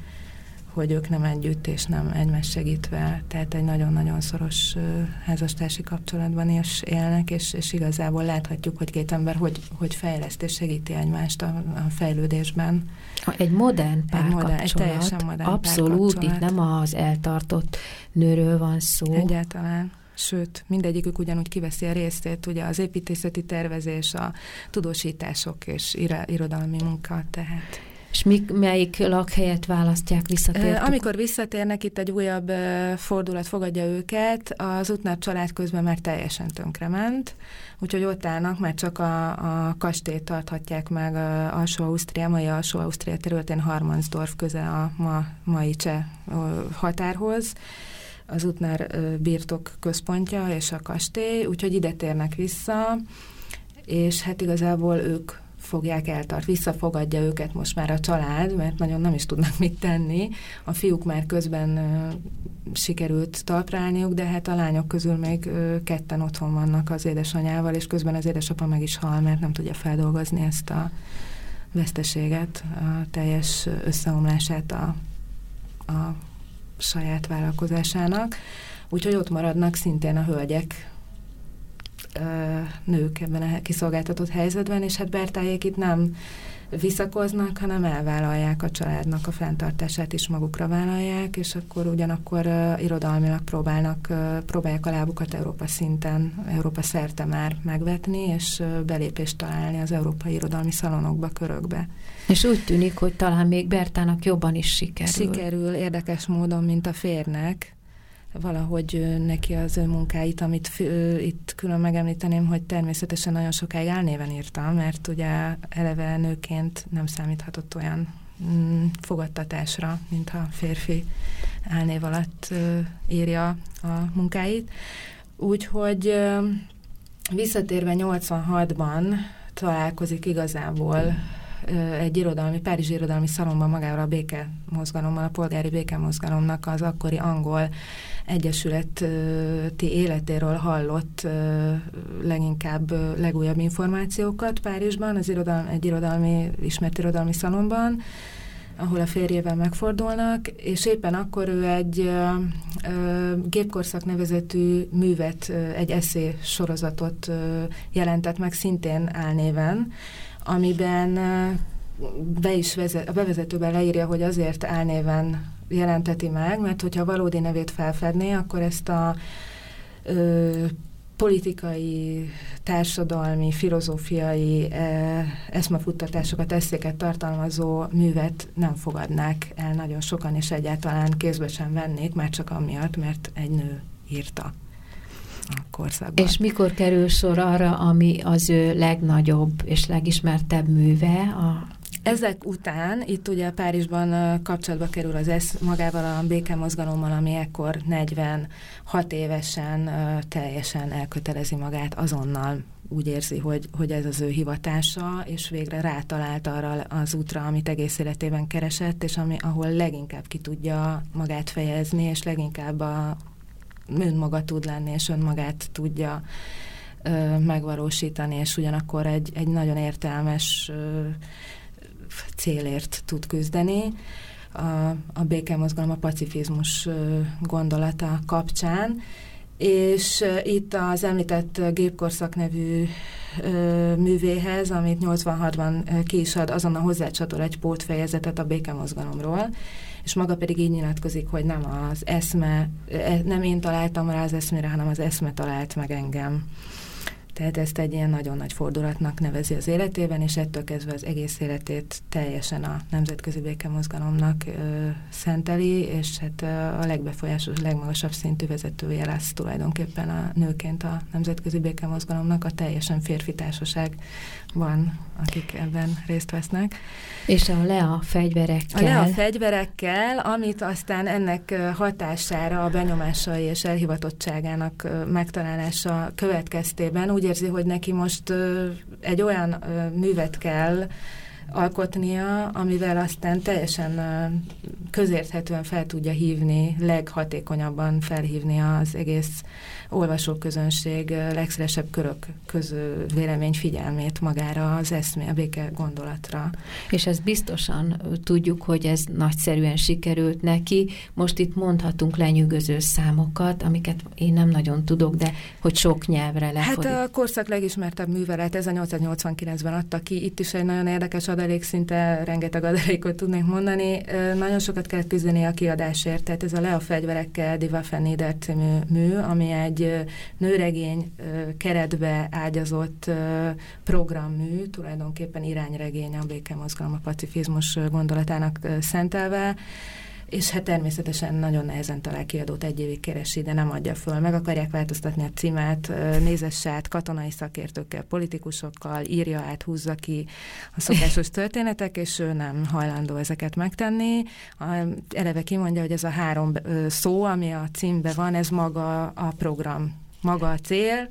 hogy ők nem együtt és nem egymás segítve, tehát egy nagyon-nagyon szoros házastársi kapcsolatban is élnek, és, és igazából láthatjuk, hogy két ember hogy, hogy fejleszt és segíti egymást a, a fejlődésben. Egy modern párkapcsolat. Egy, egy teljesen modern Abszolút, itt nem az eltartott nőről van szó. Egyáltalán sőt, mindegyikük ugyanúgy kiveszi a részét, ugye az építészeti tervezés, a tudósítások és irodalmi munka, tehát... És mik, melyik lakhelyet választják visszatérni? Amikor visszatérnek, itt egy újabb fordulat fogadja őket, az Utnár család közben már teljesen tönkrement, úgyhogy ott állnak, már csak a, a kastélyt tarthatják meg Alsó-Ausztria, mai Alsó-Ausztria területén Harmansdorf köze a ma, mai cseh határhoz, az Utnár birtok központja és a kastély, úgyhogy ide térnek vissza, és hát igazából ők fogják eltart, visszafogadja őket most már a család, mert nagyon nem is tudnak mit tenni. A fiúk már közben ö, sikerült talprálniuk, de hát a lányok közül még ö, ketten otthon vannak az édesanyával, és közben az édesapa meg is hal, mert nem tudja feldolgozni ezt a veszteséget, a teljes összeomlását a, a saját vállalkozásának. Úgyhogy ott maradnak szintén a hölgyek nők ebben a kiszolgáltatott helyzetben, és hát Bertájék itt nem visszakoznak, hanem elvállalják a családnak a fenntartását is magukra vállalják, és akkor ugyanakkor uh, irodalmilag próbálnak, uh, próbálják a lábukat Európa szinten, Európa szerte már megvetni, és uh, belépést találni az európai irodalmi szalonokba, körökbe. És úgy tűnik, hogy talán még Bertának jobban is sikerül. Sikerül, érdekes módon, mint a férnek, valahogy neki az munkáit, amit itt külön megemlíteném, hogy természetesen nagyon sokáig álnéven írtam, mert ugye eleve nőként nem számíthatott olyan mm, fogadtatásra, mint a férfi álnév alatt írja a munkáit. Úgyhogy visszatérve 86-ban találkozik igazából egy irodalmi, Párizsi irodalmi szalomban magára a béke mozgalommal, a polgári béke mozgalomnak az akkori angol egyesületi életéről hallott leginkább legújabb információkat Párizsban, az irodalmi, egy irodalmi, ismert irodalmi szalomban, ahol a férjével megfordulnak, és éppen akkor ő egy ö, ö, gépkorszak nevezetű művet, ö, egy eszé sorozatot ö, jelentett meg szintén álnéven, amiben be is vezet, a bevezetőben leírja, hogy azért álnéven jelenteti meg, mert hogyha valódi nevét felfedné, akkor ezt a ö, politikai, társadalmi, filozófiai e, eszmafuttatásokat, eszéket tartalmazó művet nem fogadnák el nagyon sokan, és egyáltalán kézbe sem vennék, már csak amiatt, mert egy nő írta a korszakban. És mikor kerül sor arra, ami az ő legnagyobb és legismertebb műve, a ezek után itt ugye Párizsban kapcsolatba kerül az ESZ magával a békemozgalommal, ami ekkor 46 évesen teljesen elkötelezi magát azonnal. Úgy érzi, hogy, hogy ez az ő hivatása, és végre rátalált arra az útra, amit egész életében keresett, és ami, ahol leginkább ki tudja magát fejezni, és leginkább a önmaga tud lenni, és önmagát tudja ö, megvalósítani, és ugyanakkor egy, egy nagyon értelmes ö, célért tud küzdeni. A, a békemozgalom a pacifizmus gondolata kapcsán, és itt az említett Gépkorszak nevű művéhez, amit 86-ban ki is ad, hozzácsatol egy pótfejezetet a békemozgalomról, és maga pedig így nyilatkozik, hogy nem az eszme, e, nem én találtam rá az eszmére, hanem az eszme talált meg engem. Tehát ezt egy ilyen nagyon nagy fordulatnak nevezi az életében, és ettől kezdve az egész életét teljesen a nemzetközi békemozgalomnak ö, szenteli, és hát a legbefolyásos, legmagasabb szintű vezetője lesz tulajdonképpen a nőként a nemzetközi békemozgalomnak, a teljesen férfi társaság van, akik ebben részt vesznek. És a LEA fegyverekkel. A LEA fegyverekkel, amit aztán ennek hatására a benyomásai és elhivatottságának megtalálása következtében úgy érzi, hogy neki most egy olyan művet kell, alkotnia, amivel aztán teljesen közérthetően fel tudja hívni, leghatékonyabban felhívni az egész olvasóközönség legszélesebb körök közül vélemény figyelmét magára az eszmé, a béke gondolatra. És ez biztosan tudjuk, hogy ez nagyszerűen sikerült neki. Most itt mondhatunk lenyűgöző számokat, amiket én nem nagyon tudok, de hogy sok nyelvre lefordít. Hát a korszak legismertebb művelet 1889-ben adta ki, itt is egy nagyon érdekes adalék, szinte rengeteg adalékot tudnék mondani. Nagyon sokat kellett küzdeni a kiadásért, tehát ez a Le a fegyverekkel Diva Fennider című mű, ami egy nőregény keretbe ágyazott programmű, tulajdonképpen irányregény a békemozgalom, a pacifizmus gondolatának szentelve, és hát természetesen nagyon nehezen talál kiadót, egy évig keresi, de nem adja föl. Meg akarják változtatni a címet, nézesse át katonai szakértőkkel, politikusokkal, írja át, húzza ki a szokásos történetek, és ő nem hajlandó ezeket megtenni. Eleve kimondja, hogy ez a három szó, ami a címbe van, ez maga a program, maga a cél,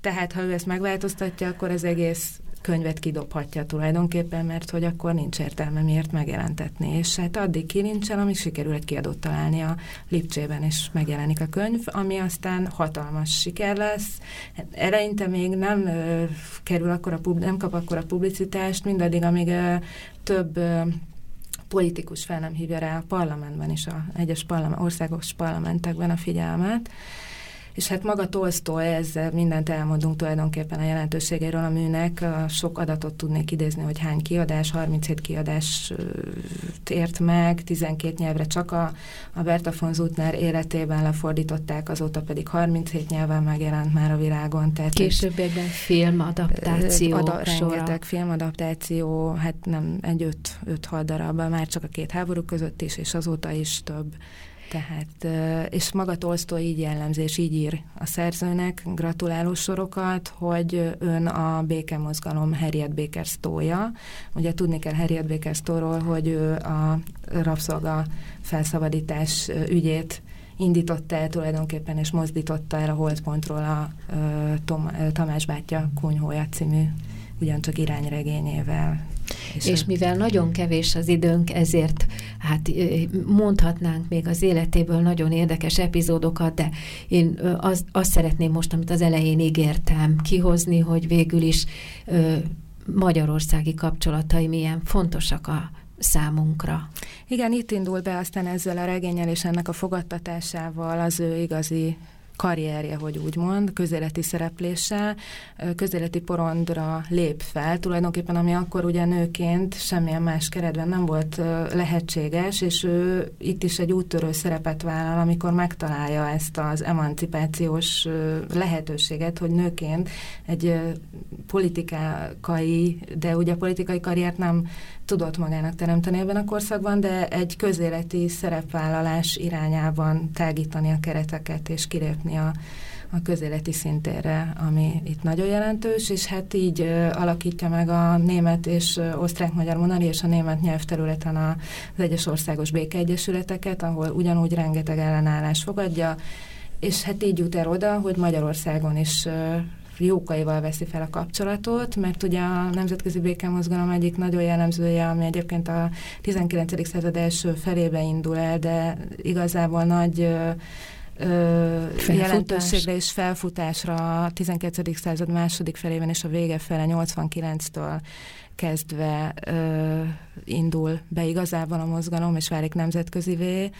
tehát ha ő ezt megváltoztatja, akkor az egész könyvet kidobhatja tulajdonképpen, mert hogy akkor nincs értelme miért megjelentetni. És hát addig kilincsel, amíg sikerül egy kiadót találni a Lipcsében, és megjelenik a könyv, ami aztán hatalmas siker lesz. Eleinte még nem ö, kerül akkor a pub, nem kap akkor a publicitást, mindaddig, amíg ö, több ö, politikus fel nem hívja rá a parlamentben is, a egyes parlament, országos parlamentekben a figyelmet. És hát maga Tolstoy, ezzel mindent elmondunk tulajdonképpen a jelentőségéről a műnek. Sok adatot tudnék idézni, hogy hány kiadás, 37 kiadás ért meg, 12 nyelvre csak a, a Berta von Zutner életében lefordították, azóta pedig 37 nyelven megjelent már a világon. Tehát Későbbiekben filmadaptáció. Ada, rengeteg filmadaptáció, hát nem egy 5-6 darab, már csak a két háború között is, és azóta is több tehát, és maga Tolstoy így jellemzi, és így ír a szerzőnek gratuláló sorokat, hogy ön a békemozgalom Harriet Baker Stowe-ja. Ugye tudni kell Harriet Baker Stowe-ról, hogy ő a rabszolga felszabadítás ügyét indította el tulajdonképpen, és mozdította el a holdpontról a Tom, Tamás bátyja Kunyhója című ugyancsak irányregényével. És, és mivel nagyon kevés az időnk, ezért hát mondhatnánk még az életéből nagyon érdekes epizódokat, de én az, azt szeretném most, amit az elején ígértem, kihozni, hogy végül is ö, magyarországi kapcsolatai milyen fontosak a számunkra. Igen, itt indul be aztán ezzel a regényel és ennek a fogadtatásával az ő igazi karrierje, hogy úgy mond, közéleti szerepléssel, közéleti porondra lép fel, tulajdonképpen ami akkor ugye nőként semmilyen más keretben nem volt lehetséges, és ő itt is egy úttörő szerepet vállal, amikor megtalálja ezt az emancipációs lehetőséget, hogy nőként egy politikai, de ugye politikai karriert nem tudott magának teremteni ebben a korszakban, de egy közéleti szerepvállalás irányában tágítani a kereteket és kilépni a, a közéleti szintére, ami itt nagyon jelentős, és hát így ö, alakítja meg a német és osztrák-magyar monari és a német nyelvterületen az egyes országos békeegyesületeket, ahol ugyanúgy rengeteg ellenállás fogadja, és hát így jut el oda, hogy Magyarországon is jókaival veszi fel a kapcsolatot, mert ugye a Nemzetközi Békemozgalom egyik nagyon jellemzője, ami egyébként a 19. század első felébe indul el, de igazából nagy ö, jelentőségre és felfutásra a 19. század második felében és a vége fele 89-től kezdve ö, indul be igazából a mozgalom, és válik nemzetközivé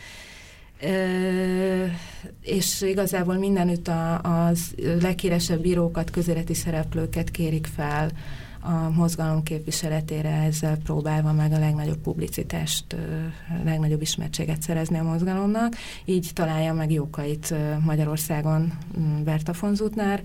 és igazából mindenütt a, az leghíresebb bírókat, közéleti szereplőket kérik fel a mozgalom képviseletére, ezzel próbálva meg a legnagyobb publicitást, a legnagyobb ismertséget szerezni a mozgalomnak. Így találja meg jókait Magyarországon Berta Fonzutnár.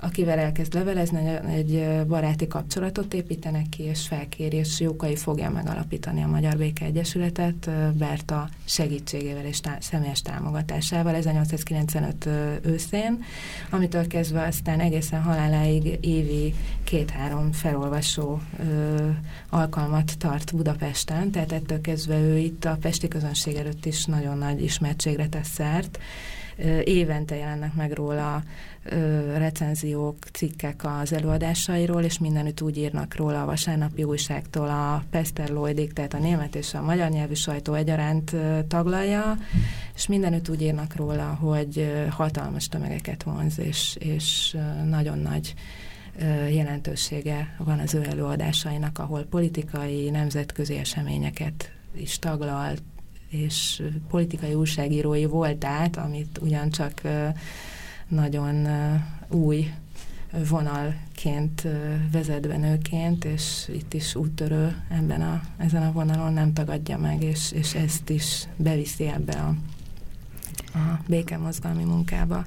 Akivel elkezd levelezni, egy baráti kapcsolatot építenek ki, és felkéri, és Jókai fogja megalapítani a Magyar Béke Egyesületet Berta segítségével és tá személyes támogatásával 1895 őszén, amitől kezdve aztán egészen haláláig évi két-három felolvasó ö, alkalmat tart Budapesten, tehát ettől kezdve ő itt a pesti közönség előtt is nagyon nagy ismertségre tesz szert, évente jelennek meg róla recenziók, cikkek az előadásairól, és mindenütt úgy írnak róla a vasárnapi újságtól a Pester Lloydig, tehát a német és a magyar nyelvű sajtó egyaránt taglalja, és mindenütt úgy írnak róla, hogy hatalmas tömegeket vonz, és, és nagyon nagy jelentősége van az ő előadásainak, ahol politikai, nemzetközi eseményeket is taglal, és politikai újságírói voltát, amit ugyancsak nagyon új vonalként vezetve nőként, és itt is úttörő ebben a, ezen a vonalon nem tagadja meg, és, és ezt is beviszi ebbe a, a békemozgalmi munkába.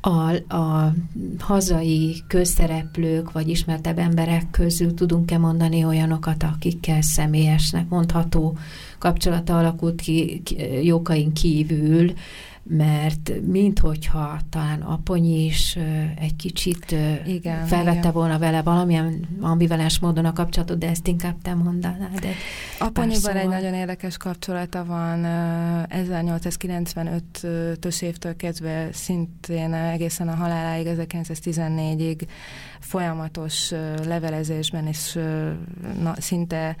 A, a hazai közszereplők vagy ismertebb emberek közül tudunk-e mondani olyanokat, akikkel személyesnek mondható kapcsolata alakult ki, Jókain kívül, mert minthogyha talán Aponyi is egy kicsit igen, felvette igen. volna vele valamilyen ambivalens módon a kapcsolatot, de ezt inkább te mondanád. Aponyival egy nagyon érdekes kapcsolata van. 1895-ös évtől kezdve szintén egészen a haláláig, 1914-ig folyamatos levelezésben és na, szinte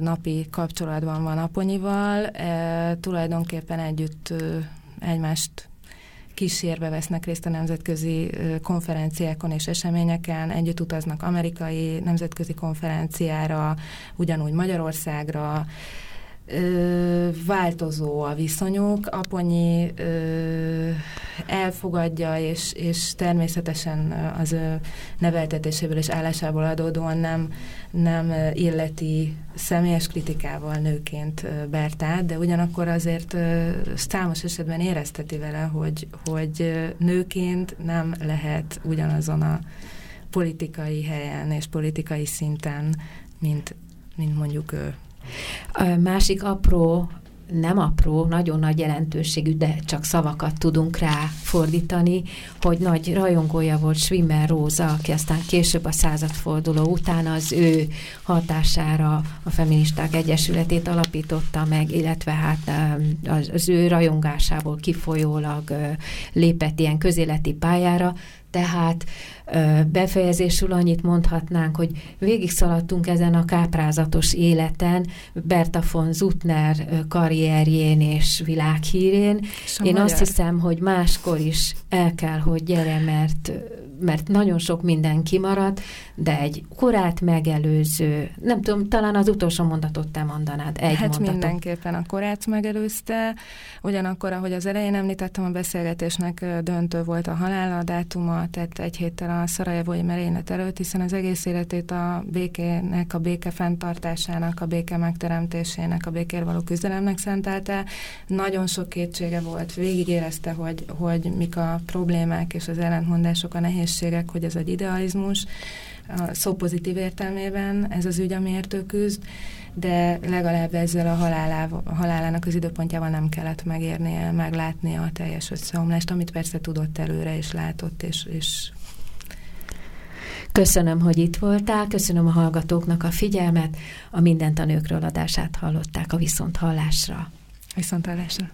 napi kapcsolatban van Aponyival. E, tulajdonképpen együtt egymást kísérve vesznek részt a nemzetközi konferenciákon és eseményeken, együtt utaznak amerikai nemzetközi konferenciára, ugyanúgy Magyarországra, változó a viszonyuk. Aponyi ö, elfogadja, és, és természetesen az ő neveltetéséből és állásából adódóan nem, nem illeti személyes kritikával nőként Bertát, de ugyanakkor azért számos esetben érezteti vele, hogy, hogy nőként nem lehet ugyanazon a politikai helyen és politikai szinten, mint, mint mondjuk ő. A másik apró nem apró, nagyon nagy jelentőségű, de csak szavakat tudunk rá fordítani, hogy nagy rajongója volt Schwimmer Róza, aki aztán később a századforduló után az ő hatására a Feministák Egyesületét alapította meg, illetve hát az ő rajongásából kifolyólag lépett ilyen közéleti pályára, tehát befejezésül annyit mondhatnánk, hogy végig szaladtunk ezen a káprázatos életen, Berta von Zutner karrierjén és világhírén. Szóval Én azt hiszem, hogy máskor is el kell, hogy gyere, mert mert nagyon sok minden kimaradt, de egy korát megelőző, nem tudom, talán az utolsó mondatot te mondanád, egy Hát mondatot. mindenképpen a korát megelőzte, ugyanakkor, ahogy az elején említettem, a beszélgetésnek döntő volt a halála dátuma, tehát egy héttel a szarajevói merénylet előtt, hiszen az egész életét a békének, a béke fenntartásának, a béke megteremtésének, a békér való küzdelemnek szentelte. Nagyon sok kétsége volt, végig érezte, hogy, hogy mik a problémák és az ellentmondások, a nehéz nehézségek, hogy ez egy idealizmus, a szó pozitív értelmében ez az ügy, amiért ő küzd, de legalább ezzel a, halálá, a halálának az időpontjával nem kellett megérnie, meglátnia a teljes összeomlást, amit persze tudott előre, és látott, és, és Köszönöm, hogy itt voltál, köszönöm a hallgatóknak a figyelmet, a Mindent a nőkről adását hallották a Viszont hallásra. Viszont hallásra.